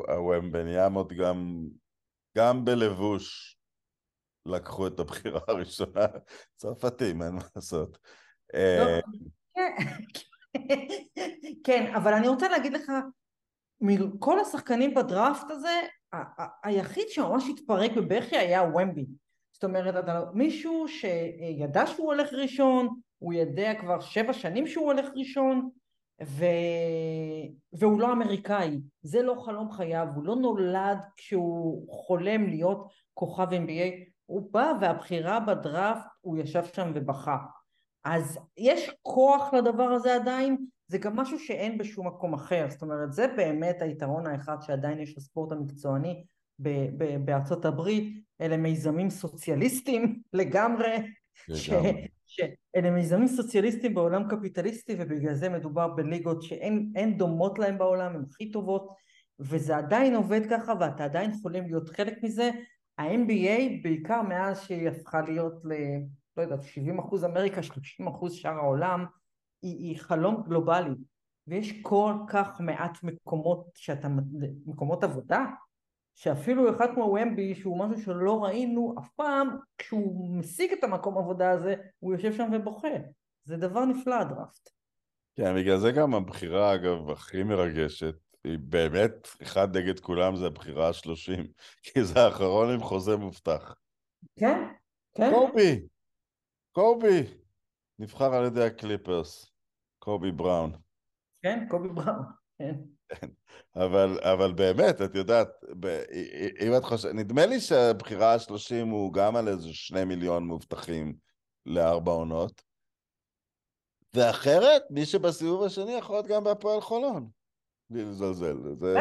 והוומבניאמות גם, גם בלבוש לקחו את הבחירה הראשונה, צרפתים, אין מה לעשות. לא, אה, כן, כן, אבל אני רוצה להגיד לך, מכל השחקנים בדראפט הזה, היחיד שממש התפרק בבכי היה ומבי. זאת אומרת, אתה, לא- מישהו שידע שהוא הולך ראשון, הוא יודע כבר שבע שנים שהוא הולך ראשון, ו... והוא לא אמריקאי, זה לא חלום חייו, הוא לא נולד כשהוא חולם להיות כוכב NBA, הוא בא והבחירה בדראפט, הוא ישב שם ובכה. אז יש כוח לדבר הזה עדיין, זה גם משהו שאין בשום מקום אחר, זאת אומרת זה באמת היתרון האחד שעדיין יש לספורט המקצועני בארצות הברית, אלה מיזמים סוציאליסטיים לגמרי, שאלה מיזמים סוציאליסטיים בעולם קפיטליסטי ובגלל זה מדובר בליגות שאין דומות להם בעולם, הן הכי טובות וזה עדיין עובד ככה ואתה עדיין יכולים להיות חלק מזה. ה-NBA בעיקר מאז שהיא הפכה להיות ל... לא יודעת, 70 אחוז אמריקה, 30 אחוז שאר העולם, היא, היא חלום גלובלי. ויש כל כך מעט מקומות שאתה, מקומות עבודה שאפילו אחד כמו ומבי שהוא משהו שלא ראינו אף פעם כשהוא משיג את המקום עבודה הזה הוא יושב שם ובוכה. זה דבר נפלא הדראפט. כן בגלל זה גם הבחירה אגב הכי מרגשת היא באמת אחד נגד כולם זה הבחירה השלושים כי זה האחרון עם חוזה מובטח. כן כן. קובי קובי נבחר על ידי הקליפרס קובי בראון כן קובי בראון כן אבל, אבל באמת, את יודעת, אם את חושבת, נדמה לי שהבחירה השלושים הוא גם על איזה שני מיליון מובטחים לארבע עונות, ואחרת, מי שבסיבוב השני יכול להיות גם בהפועל חולון, בלי לזלזל. זה,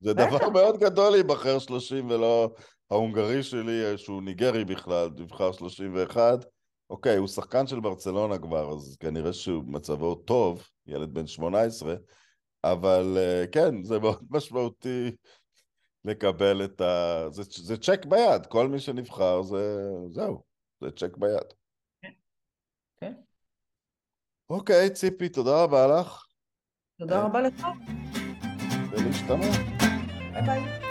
זה דבר מאוד גדול להיבחר שלושים ולא ההונגרי שלי, שהוא ניגרי בכלל, נבחר שלושים ואחד. אוקיי, הוא שחקן של ברצלונה כבר, אז כנראה שהוא מצבו טוב, ילד בן 18, אבל אה, כן, זה מאוד משמעותי לקבל את ה... זה, זה צ'ק ביד, כל מי שנבחר זה... זהו, זה צ'ק ביד. כן. כן. אוקיי, ציפי, תודה רבה לך. תודה אה, רבה לך. ולהשתמע. ביי ביי.